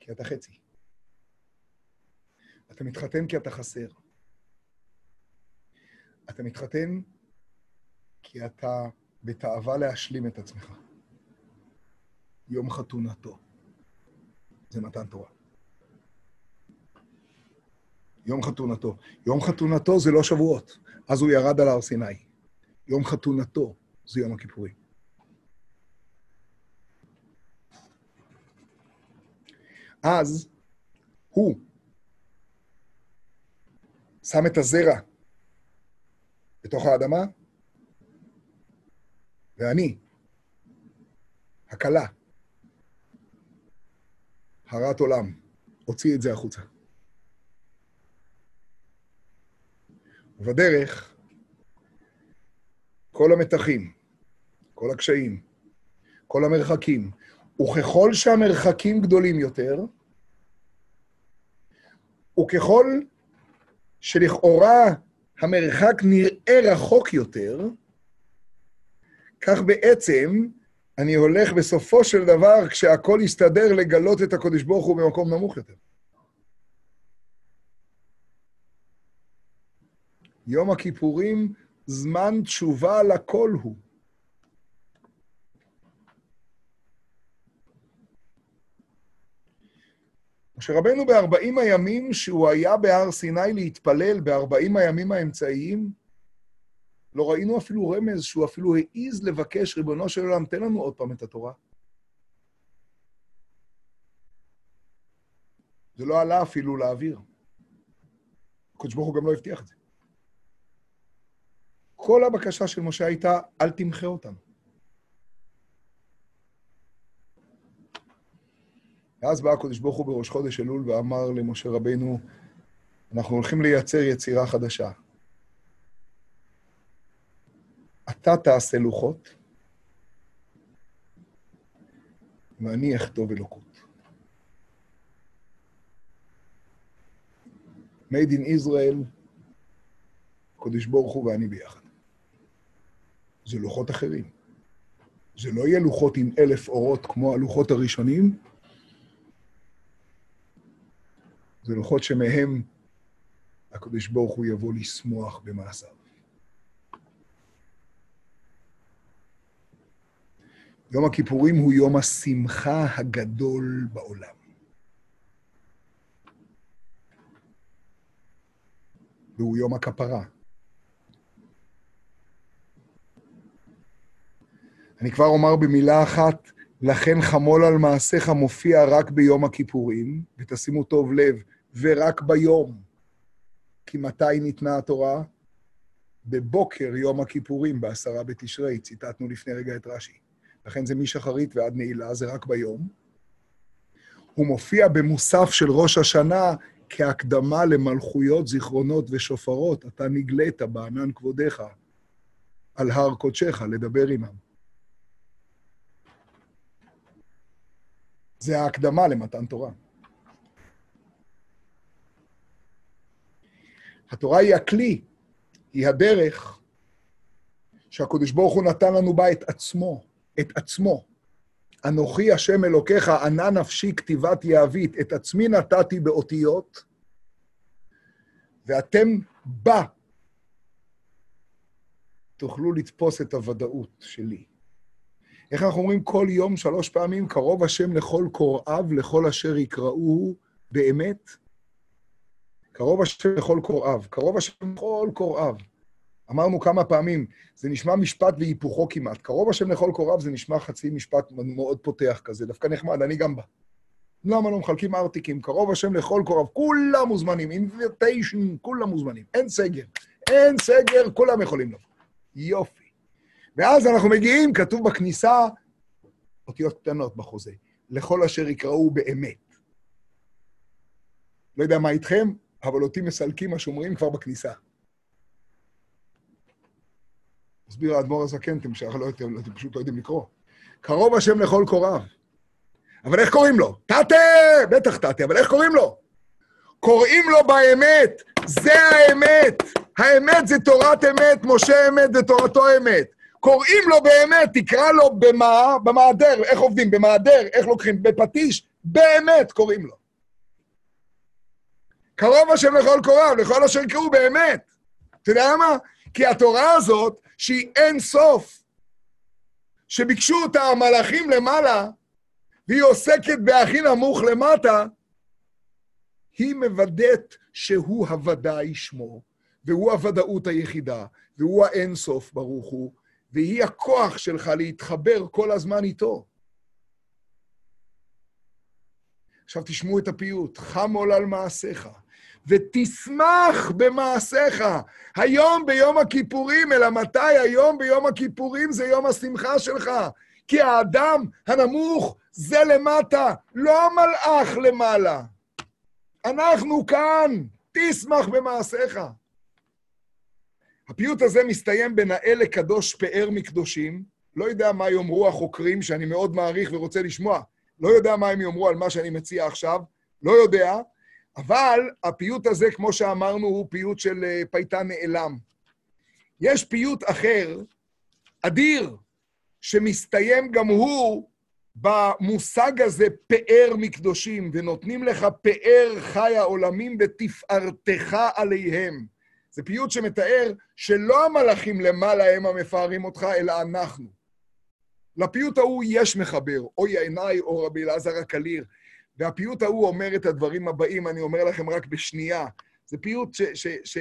S1: כי אתה חצי. אתה מתחתן כי אתה חסר. אתה מתחתן כי אתה בתאווה להשלים את עצמך. יום חתונתו. זה מתן תורה. יום חתונתו. יום חתונתו זה לא שבועות, אז הוא ירד על הר סיני. יום חתונתו זה יום הכיפורים. אז הוא שם את הזרע בתוך האדמה, ואני, הכלה, הרת עולם, הוציא את זה החוצה. ובדרך, כל המתחים, כל הקשיים, כל המרחקים, וככל שהמרחקים גדולים יותר, וככל שלכאורה המרחק נראה רחוק יותר, כך בעצם אני הולך בסופו של דבר, כשהכול יסתדר, לגלות את הקודש ברוך הוא במקום נמוך יותר. יום הכיפורים, זמן תשובה לכל הוא. משה רבנו בארבעים הימים שהוא היה בהר סיני להתפלל, בארבעים הימים האמצעיים, לא ראינו אפילו רמז שהוא אפילו העז לבקש, ריבונו של עולם, תן לנו עוד פעם את התורה. זה לא עלה אפילו לאוויר. הקדוש ברוך הוא גם לא הבטיח את זה. כל הבקשה של משה הייתה, אל תמחה אותנו. ואז בא הקדוש ברוך הוא בראש חודש אלול ואמר למשה רבנו, אנחנו הולכים לייצר יצירה חדשה. אתה תעשה לוחות, ואני אכתוב אלוקות. made in Israel, קודש ברוך הוא ואני ביחד. זה לוחות אחרים. זה לא יהיה לוחות עם אלף אורות כמו הלוחות הראשונים, זה לוחות שמהם הקדוש ברוך הוא יבוא לשמוח במעשיו. יום הכיפורים הוא יום השמחה הגדול בעולם. והוא יום הכפרה. אני כבר אומר במילה אחת, לכן חמול על מעשיך מופיע רק ביום הכיפורים, ותשימו טוב לב, ורק ביום. כי מתי ניתנה התורה? בבוקר יום הכיפורים, בעשרה בתשרי, ציטטנו לפני רגע את רש"י. לכן זה משחרית ועד נעילה, זה רק ביום. הוא מופיע במוסף של ראש השנה כהקדמה למלכויות, זיכרונות ושופרות. אתה נגלית בענן כבודיך על הר קודשך לדבר עמם. זה ההקדמה למתן תורה. התורה היא הכלי, היא הדרך שהקדוש ברוך הוא נתן לנו בה את עצמו, את עצמו. אנוכי השם אלוקיך, ענה נפשי כתיבת יהבית, את עצמי נתתי באותיות, ואתם בה תוכלו לתפוס את הוודאות שלי. איך אנחנו אומרים כל יום שלוש פעמים, קרוב השם לכל קוראיו, לכל אשר יקראוהו באמת? קרוב השם לכל קוראיו, קרוב השם לכל קוראיו. אמרנו כמה פעמים, זה נשמע משפט והיפוכו כמעט. קרוב השם לכל קוראיו זה נשמע חצי משפט מאוד פותח כזה, דווקא נחמד, אני גם בא. למה לא מחלקים ארטיקים? קרוב השם לכל קוראיו, כולם מוזמנים, אינביטיישן, כולם מוזמנים, אין סגר. אין סגר, כולם יכולים לבוא. יופי. ואז אנחנו מגיעים, כתוב בכניסה, אותיות קטנות בחוזה, לכל אשר יקראו באמת. לא יודע מה איתכם, אבל אותי מסלקים השומרים כבר בכניסה. מסביר האדמו"ר הזקן, אתם שייך, לא, אתם, אתם פשוט לא יודעים לקרוא. קרוב השם לכל קוראיו. אבל איך קוראים לו? תתה! בטח תתה, אבל איך קוראים לו? קוראים לו באמת, זה האמת. האמת זה תורת אמת, משה אמת ותורתו אמת. קוראים לו באמת, תקרא לו במה? במעדר. איך עובדים? במעדר. איך לוקחים? בפטיש? באמת קוראים לו. קרוב השם לכל קוראיו, לכל אשר יקראו באמת. אתה יודע מה? כי התורה הזאת, שהיא אין סוף, שביקשו אותה המלאכים למעלה, והיא עוסקת בהכי נמוך למטה, היא מוודאת שהוא הוודאי שמו, והוא הוודאות היחידה, והוא האין סוף ברוך הוא, והיא הכוח שלך להתחבר כל הזמן איתו. עכשיו תשמעו את הפיוט, חמול על מעשיך, ותשמח במעשיך. היום ביום הכיפורים, אלא מתי היום ביום הכיפורים זה יום השמחה שלך? כי האדם הנמוך זה למטה, לא המלאך למעלה. אנחנו כאן, תשמח במעשיך. הפיוט הזה מסתיים בנאה לקדוש פאר מקדושים. לא יודע מה יאמרו החוקרים, שאני מאוד מעריך ורוצה לשמוע. לא יודע מה הם יאמרו על מה שאני מציע עכשיו, לא יודע, אבל הפיוט הזה, כמו שאמרנו, הוא פיוט של אה, פייטן נעלם. יש פיוט אחר, אדיר, שמסתיים גם הוא במושג הזה, פאר מקדושים, ונותנים לך פאר חי העולמים ותפארתך עליהם. זה פיוט שמתאר שלא המלאכים למעלה הם המפארים אותך, אלא אנחנו. לפיוט ההוא יש מחבר, אוי עיניי או רבי אלעזר הקליר. והפיוט ההוא אומר את הדברים הבאים, אני אומר לכם רק בשנייה. זה פיוט ש... ש, ש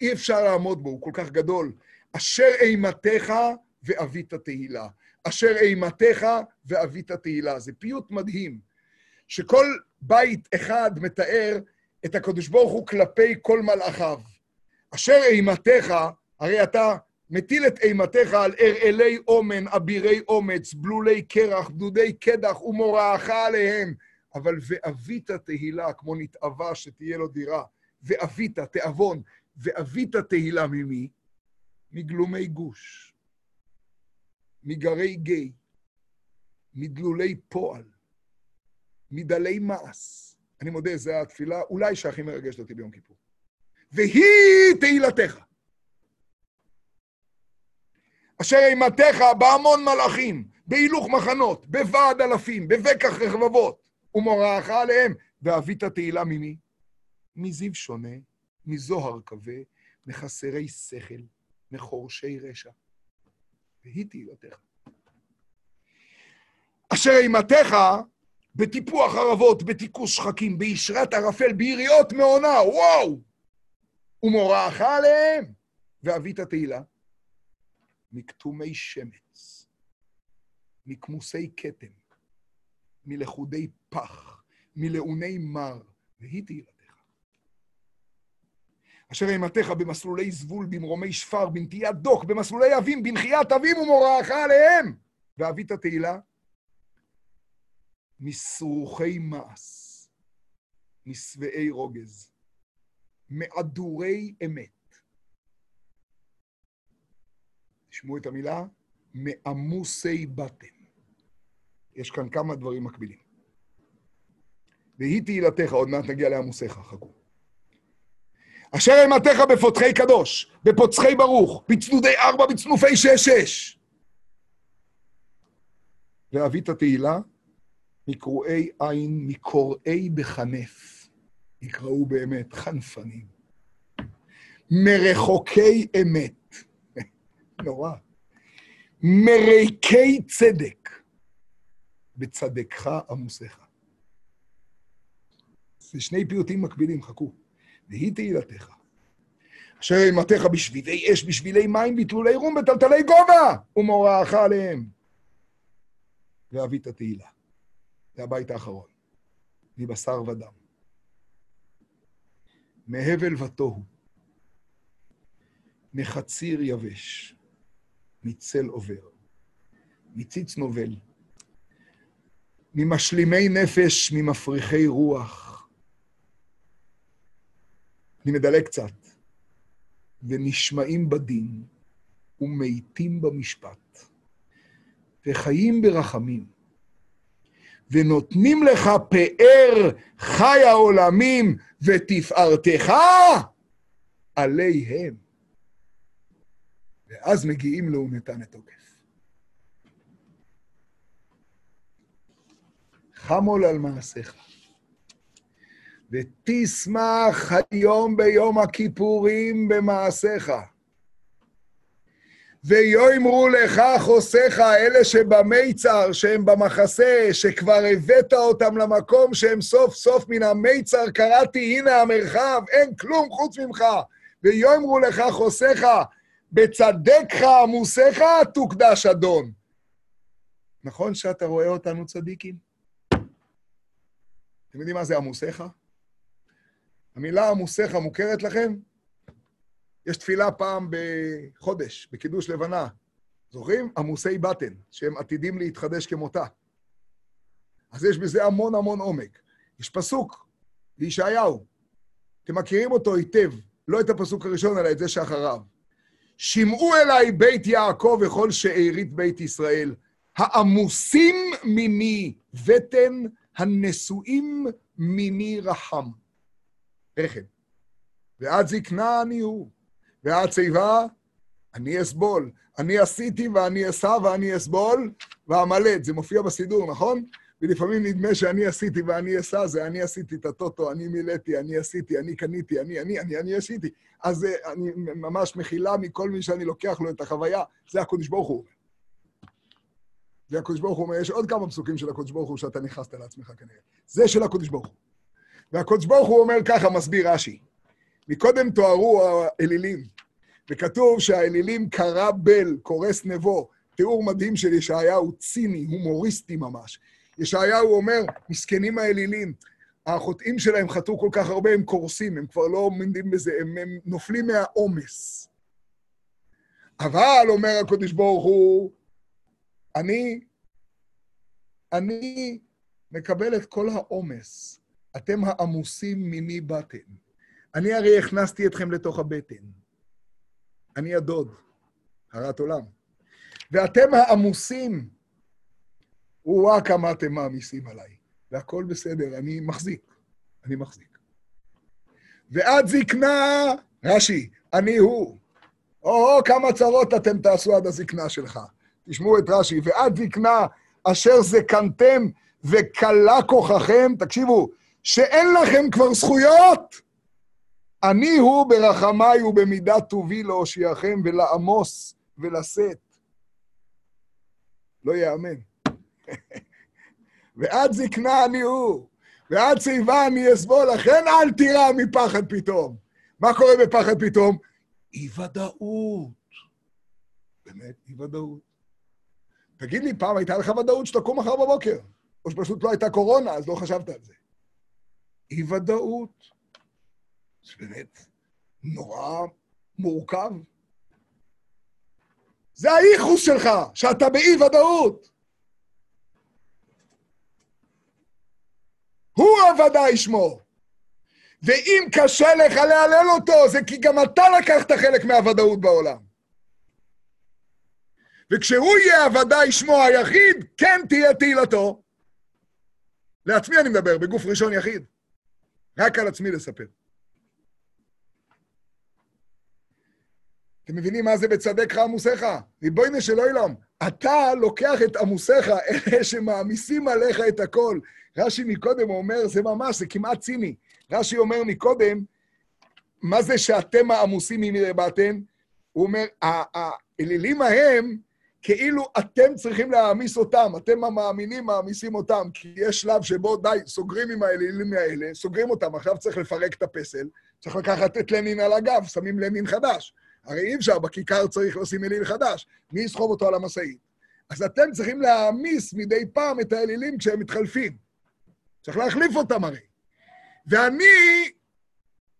S1: אי אפשר לעמוד בו, הוא כל כך גדול. אשר אימתך ואבית תהילה. אשר אימתך ואבית תהילה. זה פיוט מדהים, שכל בית אחד מתאר את הקדוש ברוך הוא כלפי כל מלאכיו. אשר אימתך, הרי אתה מטיל את אימתך על אראלי אומן, אבירי אומץ, בלולי קרח, בדודי קדח ומוראך עליהם. אבל ואבית תהילה, כמו נתעבה שתהיה לו דירה. ואבית, תיאבון, ואבית תהילה ממי? מגלומי גוש, מגרי גיא, מדלולי פועל, מדלי מעש. אני מודה, זו התפילה אולי שהכי מרגשת אותי ביום כיפור. והיא תהילתך. אשר אימתך בהמון מלאכים, בהילוך מחנות, בוועד אלפים, בבקח רחבבות, ומוראך עליהם, ואבית תהילה ממי? מזיו שונה, מזוהר כבה, מחסרי שכל, מחורשי רשע. והיא תהילתך. אשר אימתך בטיפוח ערבות, בתיקוש שחקים, בישרת ערפל, ביריות מעונה, וואו! ומוראך עליהם, ואבית תהילה. מכתומי שמץ, מכמוסי כתם, מלכודי פח, מלאוני מר, והיא תהילתך. אשר אימתך במסלולי זבול, במרומי שפר, בנטיית דוק, במסלולי אבים, בנחיית אבים ומוראך עליהם, ואבית תהילה. מסרוחי מעש, משבעי רוגז, מעדורי אמת. תשמעו את המילה, מעמוסי בטן. יש כאן כמה דברים מקבילים. והיא תהילתך, עוד מעט נגיע לעמוסיך, חכו. אשר אימתך בפותחי קדוש, בפוצחי ברוך, בצדודי ארבע, בצנופי שש שש. ואבית תהילה, מקרואי עין, מקוראי בחנף. יקראו באמת חנפנים. מרחוקי אמת. נורא. מריקי צדק. בצדקך עמוסיך. זה שני פיוטים מקבילים, חכו. והיא תהילתך. אשר אימתך בשבילי אש, בשבילי מים, בתלולי רום, בטלטלי גובה, ומוראך עליהם. ואבית תהילה. זה הבית האחרון. מבשר ודם. מהבל ותוהו. מחציר יבש. מצל עובר. מציץ נובל. ממשלימי נפש, ממפריחי רוח. אני מדלג קצת. ונשמעים בדין, ומתים במשפט, וחיים ברחמים. ונותנים לך פאר חי העולמים ותפארתך עליהם. ואז מגיעים לו ונתן את תוקף. חמול על מעשיך. ותשמח היום ביום הכיפורים במעשיך. ויאמרו לך חוסיך, אלה שבמיצר, שהם במחסה, שכבר הבאת אותם למקום שהם סוף סוף מן המיצר, קראתי, הנה המרחב, אין כלום חוץ ממך. ויאמרו לך חוסיך, בצדקך עמוסיך תוקדש אדון. נכון שאתה רואה אותנו צדיקים? אתם יודעים מה זה עמוסיך? המילה עמוסיך מוכרת לכם? יש תפילה פעם בחודש, בקידוש לבנה. זוכרים? עמוסי בטן, שהם עתידים להתחדש כמותה. אז יש בזה המון המון עומק. יש פסוק בישעיהו, אתם מכירים אותו היטב, לא את הפסוק הראשון, אלא את זה שאחריו. שמעו אליי בית יעקב וכל שארית בית ישראל, העמוסים מיני בטן, הנשואים מיני רחם. רחם. ועד זקנה אני הוא. ועד שיבה, אני אסבול. אני עשיתי ואני אסע ואני אסבול, ואמלט. זה מופיע בסידור, נכון? ולפעמים נדמה שאני עשיתי ואני אסע, זה אני עשיתי את הטוטו, אני מילאתי, אני עשיתי, אני קניתי, אני, אני, אני, אני עשיתי. אז אה, אני ממש מחילה מכל מי שאני לוקח לו את החוויה, זה הקודש ברוך הוא. זה הקודש ברוך הוא אומר, יש עוד כמה פסוקים של הקודש ברוך הוא שאתה נכנסת לעצמך כנראה. זה של הקודש ברוך הוא. והקודש ברוך הוא אומר ככה, מסביר רש"י, מקודם תוארו האלילים, וכתוב שהאלילים קרא בל, קורס נבו, תיאור מדהים של ישעיהו, ציני, הומוריסטי ממש. ישעיהו אומר, מסכנים האלילים, החוטאים שלהם חטאו כל כך הרבה, הם קורסים, הם כבר לא עומדים בזה, הם, הם נופלים מהעומס. אבל, אומר הקדוש ברוך הוא, אני, אני מקבל את כל העומס. אתם העמוסים ממי באתם. אני הרי הכנסתי אתכם לתוך הבטן. אני הדוד, הרת עולם. ואתם העמוסים, וואה כמה אתם מעמיסים עליי. והכול בסדר, אני מחזיק, אני מחזיק. ועד זקנה, רש"י, אני הוא. או, או, כמה צרות אתם תעשו עד הזקנה שלך. תשמעו את רש"י, ועד זקנה אשר זקנתם וכלה כוחכם, תקשיבו, שאין לכם כבר זכויות. אני הוא ברחמיי ובמידת טובי להושיעכם ולעמוס ולשאת. לא יאמן. ועד זקנה אני הוא, ועד שיבה אני אסבול, לכן אל תירא מפחד פתאום. מה קורה בפחד פתאום? אי-ודאות. באמת, אי-ודאות. תגיד לי, פעם הייתה לך ודאות שתקום מחר בבוקר, או שפשוט לא הייתה קורונה, אז לא חשבת על זה. אי-ודאות. זה באמת נורא מורכב. זה הייחוס שלך, שאתה באי-ודאות. הוא הוודאי שמו. ואם קשה לך להלל אותו, זה כי גם אתה לקחת חלק מהוודאות בעולם. וכשהוא יהיה הוודאי שמו היחיד, כן תהיה תהילתו. לעצמי אני מדבר, בגוף ראשון יחיד. רק על עצמי לספר. אתם מבינים מה זה בצדק עמוסיך? ריבונו של עולם, אתה לוקח את עמוסיך, אלה שמעמיסים עליך את הכל. רש"י מקודם אומר, זה ממש, זה כמעט ציני. רש"י אומר מקודם, מה זה שאתם העמוסים ממי באתם? הוא אומר, האלילים ההם, כאילו אתם צריכים להעמיס אותם, אתם המאמינים מעמיסים אותם, כי יש שלב שבו די, סוגרים עם האלילים האלה, סוגרים אותם, עכשיו צריך לפרק את הפסל, צריך לקחת את לנין על הגב, שמים לנין חדש. הרי אי אפשר, בכיכר צריך לשים אליל חדש, מי יסחוב אותו על המשאית? אז אתם צריכים להעמיס מדי פעם את האלילים כשהם מתחלפים. צריך להחליף אותם הרי. ואני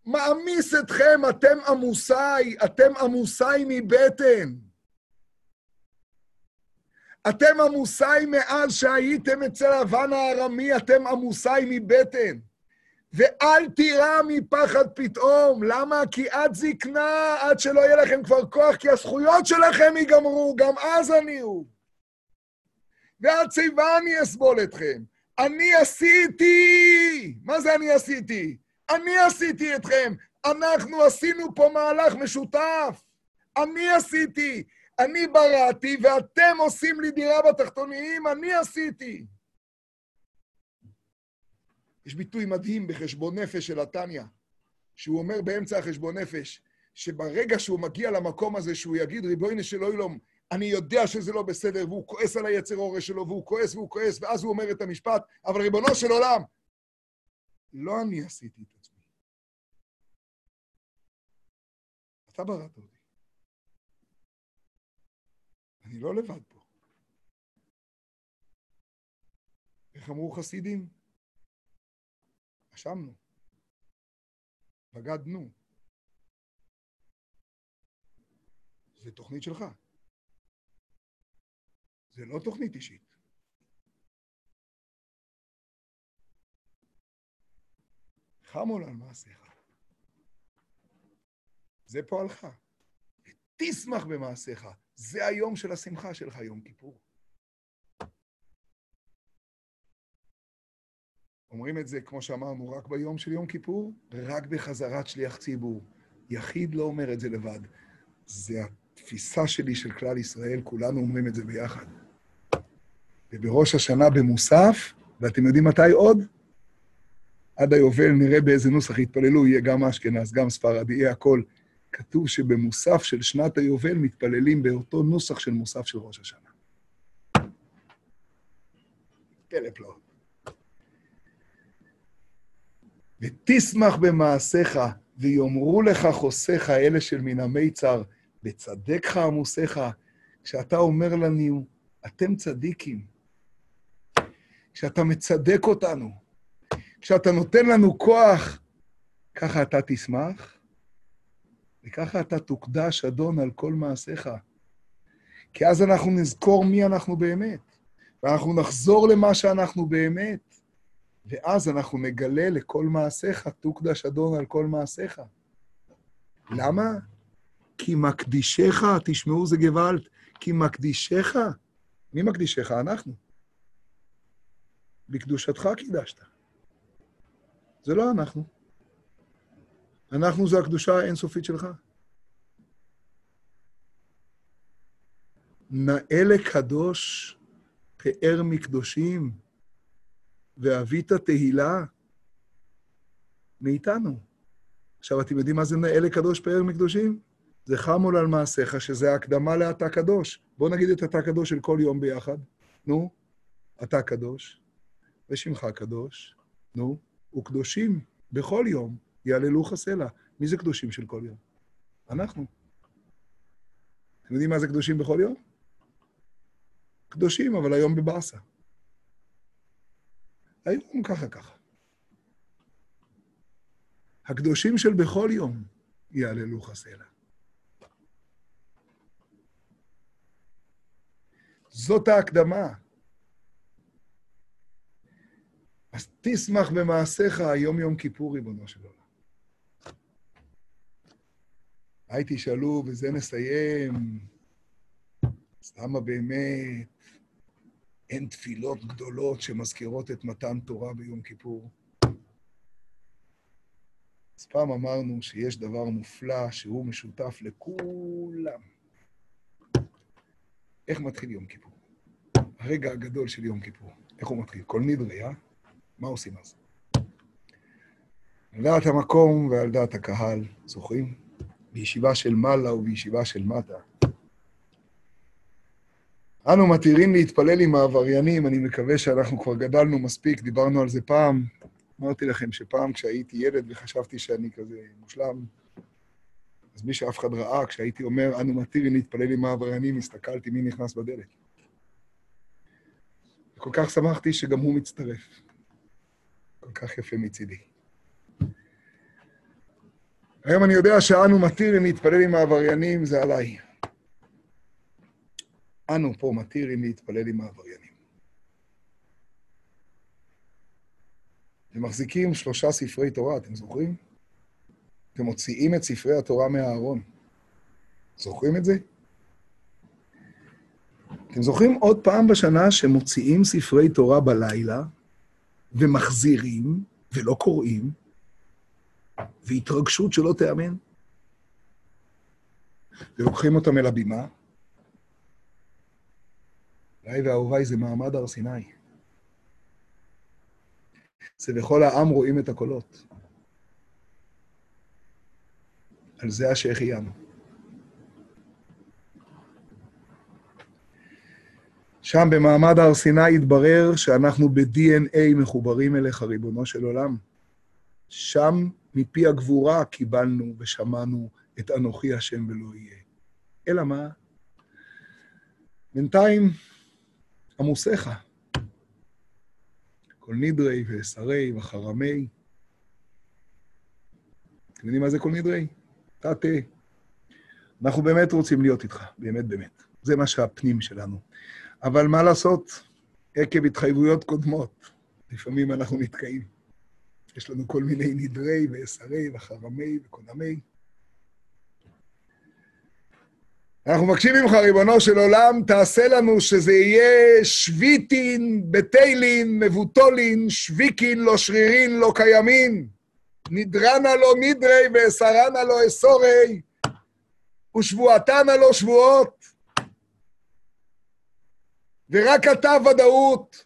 S1: מעמיס אתכם, אתם עמוסיי, אתם עמוסיי מבטן. אתם עמוסיי מאז שהייתם אצל לבן הארמי, אתם עמוסיי מבטן. ואל תירא מפחד פתאום. למה? כי עד זקנה, עד שלא יהיה לכם כבר כוח, כי הזכויות שלכם ייגמרו, גם אז אני הוא. ועד שיבה אני אסבול אתכם. אני עשיתי! מה זה אני עשיתי? אני עשיתי אתכם. אנחנו עשינו פה מהלך משותף. אני עשיתי. אני בראתי, ואתם עושים לי דירה בתחתוניים, אני עשיתי. יש ביטוי מדהים בחשבון נפש של התניא, שהוא אומר באמצע החשבון נפש, שברגע שהוא מגיע למקום הזה, שהוא יגיד, ריבונו של אוילום, אני יודע שזה לא בסדר, והוא כועס על היצר הורה שלו, והוא כועס והוא כועס, ואז הוא אומר את המשפט, אבל ריבונו של עולם, לא אני עשיתי את עצמי. אתה בראת אותי. אני לא לבד פה. איך אמרו חסידים? אשמנו. בגדנו. זה תוכנית שלך. זה לא תוכנית אישית. חמול על מעשיך. זה פועלך. תשמח במעשיך. זה היום של השמחה שלך, יום כיפור. אומרים את זה, כמו שאמרנו, רק ביום של יום כיפור, רק בחזרת שליח ציבור. יחיד לא אומר את זה לבד. זה התפיסה שלי של כלל ישראל, כולנו אומרים את זה ביחד. ובראש השנה במוסף, ואתם יודעים מתי עוד? עד היובל נראה באיזה נוסח יתפללו, יהיה גם אשכנז, גם ספרד, יהיה הכל. כתוב שבמוסף של שנת היובל מתפללים באותו נוסח של מוסף של ראש השנה. פלא פלאות. ותשמח במעשיך, ויאמרו לך חוסיך אלה של מן המיצר, בצדקך עמוסיך, כשאתה אומר לנו, אתם צדיקים, כשאתה מצדק אותנו, כשאתה נותן לנו כוח, ככה אתה תשמח, וככה אתה תוקדש, אדון, על כל מעשיך. כי אז אנחנו נזכור מי אנחנו באמת, ואנחנו נחזור למה שאנחנו באמת, ואז אנחנו נגלה לכל מעשיך, תוקדש, אדון, על כל מעשיך. למה? כי מקדישך, תשמעו זה גוואלד, כי מקדישך, מי מקדישך? אנחנו. בקדושתך קידשת. זה לא אנחנו. אנחנו זו הקדושה האינסופית שלך. נאה לקדוש פאר מקדושים, ואבית תהילה מאיתנו. עכשיו, אתם יודעים מה זה נאה לקדוש פאר מקדושים? זה חמול על מעשיך, שזה הקדמה לאתה קדוש. בואו נגיד את אתה קדוש של כל יום ביחד. נו, אתה קדוש, ושמך קדוש, נו, וקדושים בכל יום יעללוך סלע. מי זה קדושים של כל יום? אנחנו. אתם יודעים מה זה קדושים בכל יום? קדושים, אבל היום בבאסה. היום ככה ככה. הקדושים של בכל יום יעללוך סלע. זאת ההקדמה. אז תשמח במעשיך היום יום כיפור, ריבונו של עולם. היי תשאלו, וזה נסיים. אז למה באמת אין תפילות גדולות שמזכירות את מתן תורה ביום כיפור? אז פעם אמרנו שיש דבר מופלא שהוא משותף לכולם. איך מתחיל יום כיפור? הרגע הגדול של יום כיפור. איך הוא מתחיל? כל נדרי, אה? מה עושים אז? על דעת המקום ועל דעת הקהל, זוכרים? בישיבה של מעלה ובישיבה של מטה. אנו מתירים להתפלל עם העבריינים, אני מקווה שאנחנו כבר גדלנו מספיק, דיברנו על זה פעם. אמרתי לכם שפעם כשהייתי ילד וחשבתי שאני כזה מושלם, אז מי שאף אחד ראה, כשהייתי אומר, אנו מתירים להתפלל עם העבריינים, הסתכלתי מי נכנס בדלת. וכל כך שמחתי שגם הוא מצטרף. כל כך יפה מצידי. היום אני יודע שאנו מתירים להתפלל עם העבריינים, זה עליי. אנו פה מתירים להתפלל עם העבריינים. הם מחזיקים שלושה ספרי תורה, אתם זוכרים? אתם מוציאים את ספרי התורה מהארון. זוכרים את זה? אתם זוכרים עוד פעם בשנה שמוציאים ספרי תורה בלילה, ומחזירים, ולא קוראים, והתרגשות שלא תיאמן? ולוקחים אותם אל הבימה. אולי ואהוביי זה מעמד הר סיני. זה וכל העם רואים את הקולות. על זה השהחיינו. שם במעמד הר סיני התברר שאנחנו ב-DNA מחוברים אליך, ריבונו של עולם. שם מפי הגבורה קיבלנו ושמענו את אנוכי השם ולא יהיה. אלא מה? בינתיים עמוסיך. כל נדרי ושרי וחרמי. אתם יודעים מה זה כל נדרי? תתה. אנחנו באמת רוצים להיות איתך, באמת באמת. זה מה שהפנים שלנו. אבל מה לעשות, עקב התחייבויות קודמות, לפעמים אנחנו נתקעים. יש לנו כל מיני נדרי ועשרי וחרמי וקונמי. אנחנו מבקשים ממך, ריבונו של עולם, תעשה לנו שזה יהיה שביטין, בטיילין, מבוטולין, שביקין, לא שרירין, לא קיימין. נדרנה לו נדרי ואסרנה לו אסורי, ושבועתנה לו שבועות. ורק אתה ודאות.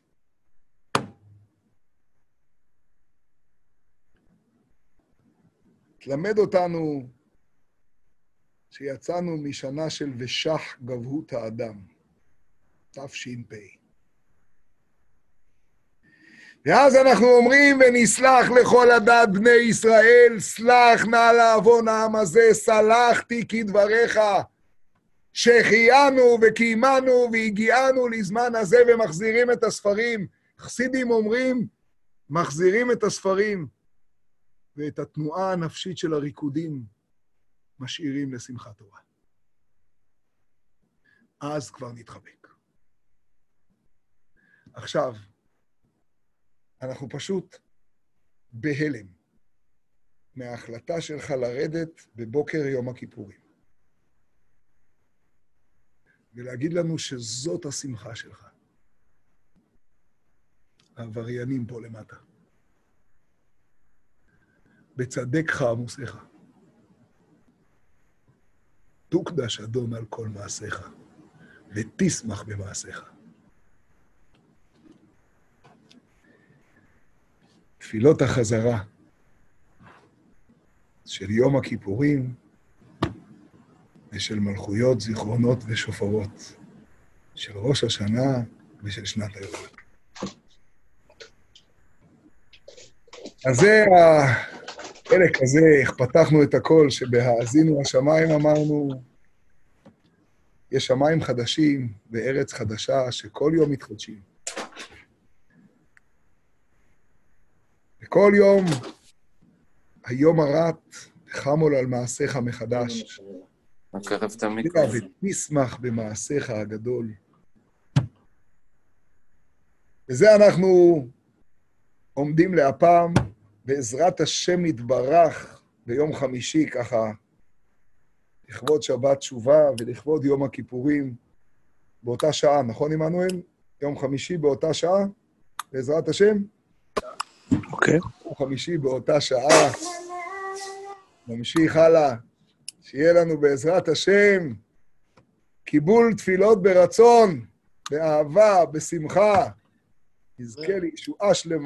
S1: תלמד אותנו שיצאנו משנה של ושח גבהות האדם, תש"פ. ואז אנחנו אומרים, ונסלח לכל הדת בני ישראל, סלח נא לעוון העם הזה, סלחתי כדבריך, שהחיינו וקיימנו והגיענו לזמן הזה ומחזירים את הספרים. חסידים אומרים, מחזירים את הספרים, ואת התנועה הנפשית של הריקודים משאירים לשמחת תורה. אז כבר נתחבק. עכשיו, אנחנו פשוט בהלם מההחלטה שלך לרדת בבוקר יום הכיפורים. ולהגיד לנו שזאת השמחה שלך. העבריינים פה למטה. בצדקך עמוסיך. תוקדש אדון על כל מעשיך, ותשמח במעשיך. תפילות החזרה של יום הכיפורים ושל מלכויות, זיכרונות ושופרות, של ראש השנה ושל שנת היובל. אז זה החלק הזה, איך פתחנו את הכל, שבהאזינו השמיים אמרנו, יש שמיים חדשים וארץ חדשה שכל יום מתחדשים. וכל יום, היום הרט, חמול על מעשיך מחדש.
S2: מקרב את המיקרופון.
S1: ותשמח במעשיך הגדול. וזה אנחנו עומדים להפעם, בעזרת השם יתברך, ביום חמישי, ככה, לכבוד שבת תשובה ולכבוד יום הכיפורים, באותה שעה, נכון, עמנואל? יום חמישי באותה שעה, בעזרת השם?
S2: אוקיי.
S1: יום חמישי באותה שעה. נמשיך הלאה. שיהיה לנו בעזרת השם קיבול תפילות ברצון, באהבה, בשמחה. נזכה לישועה שלמה.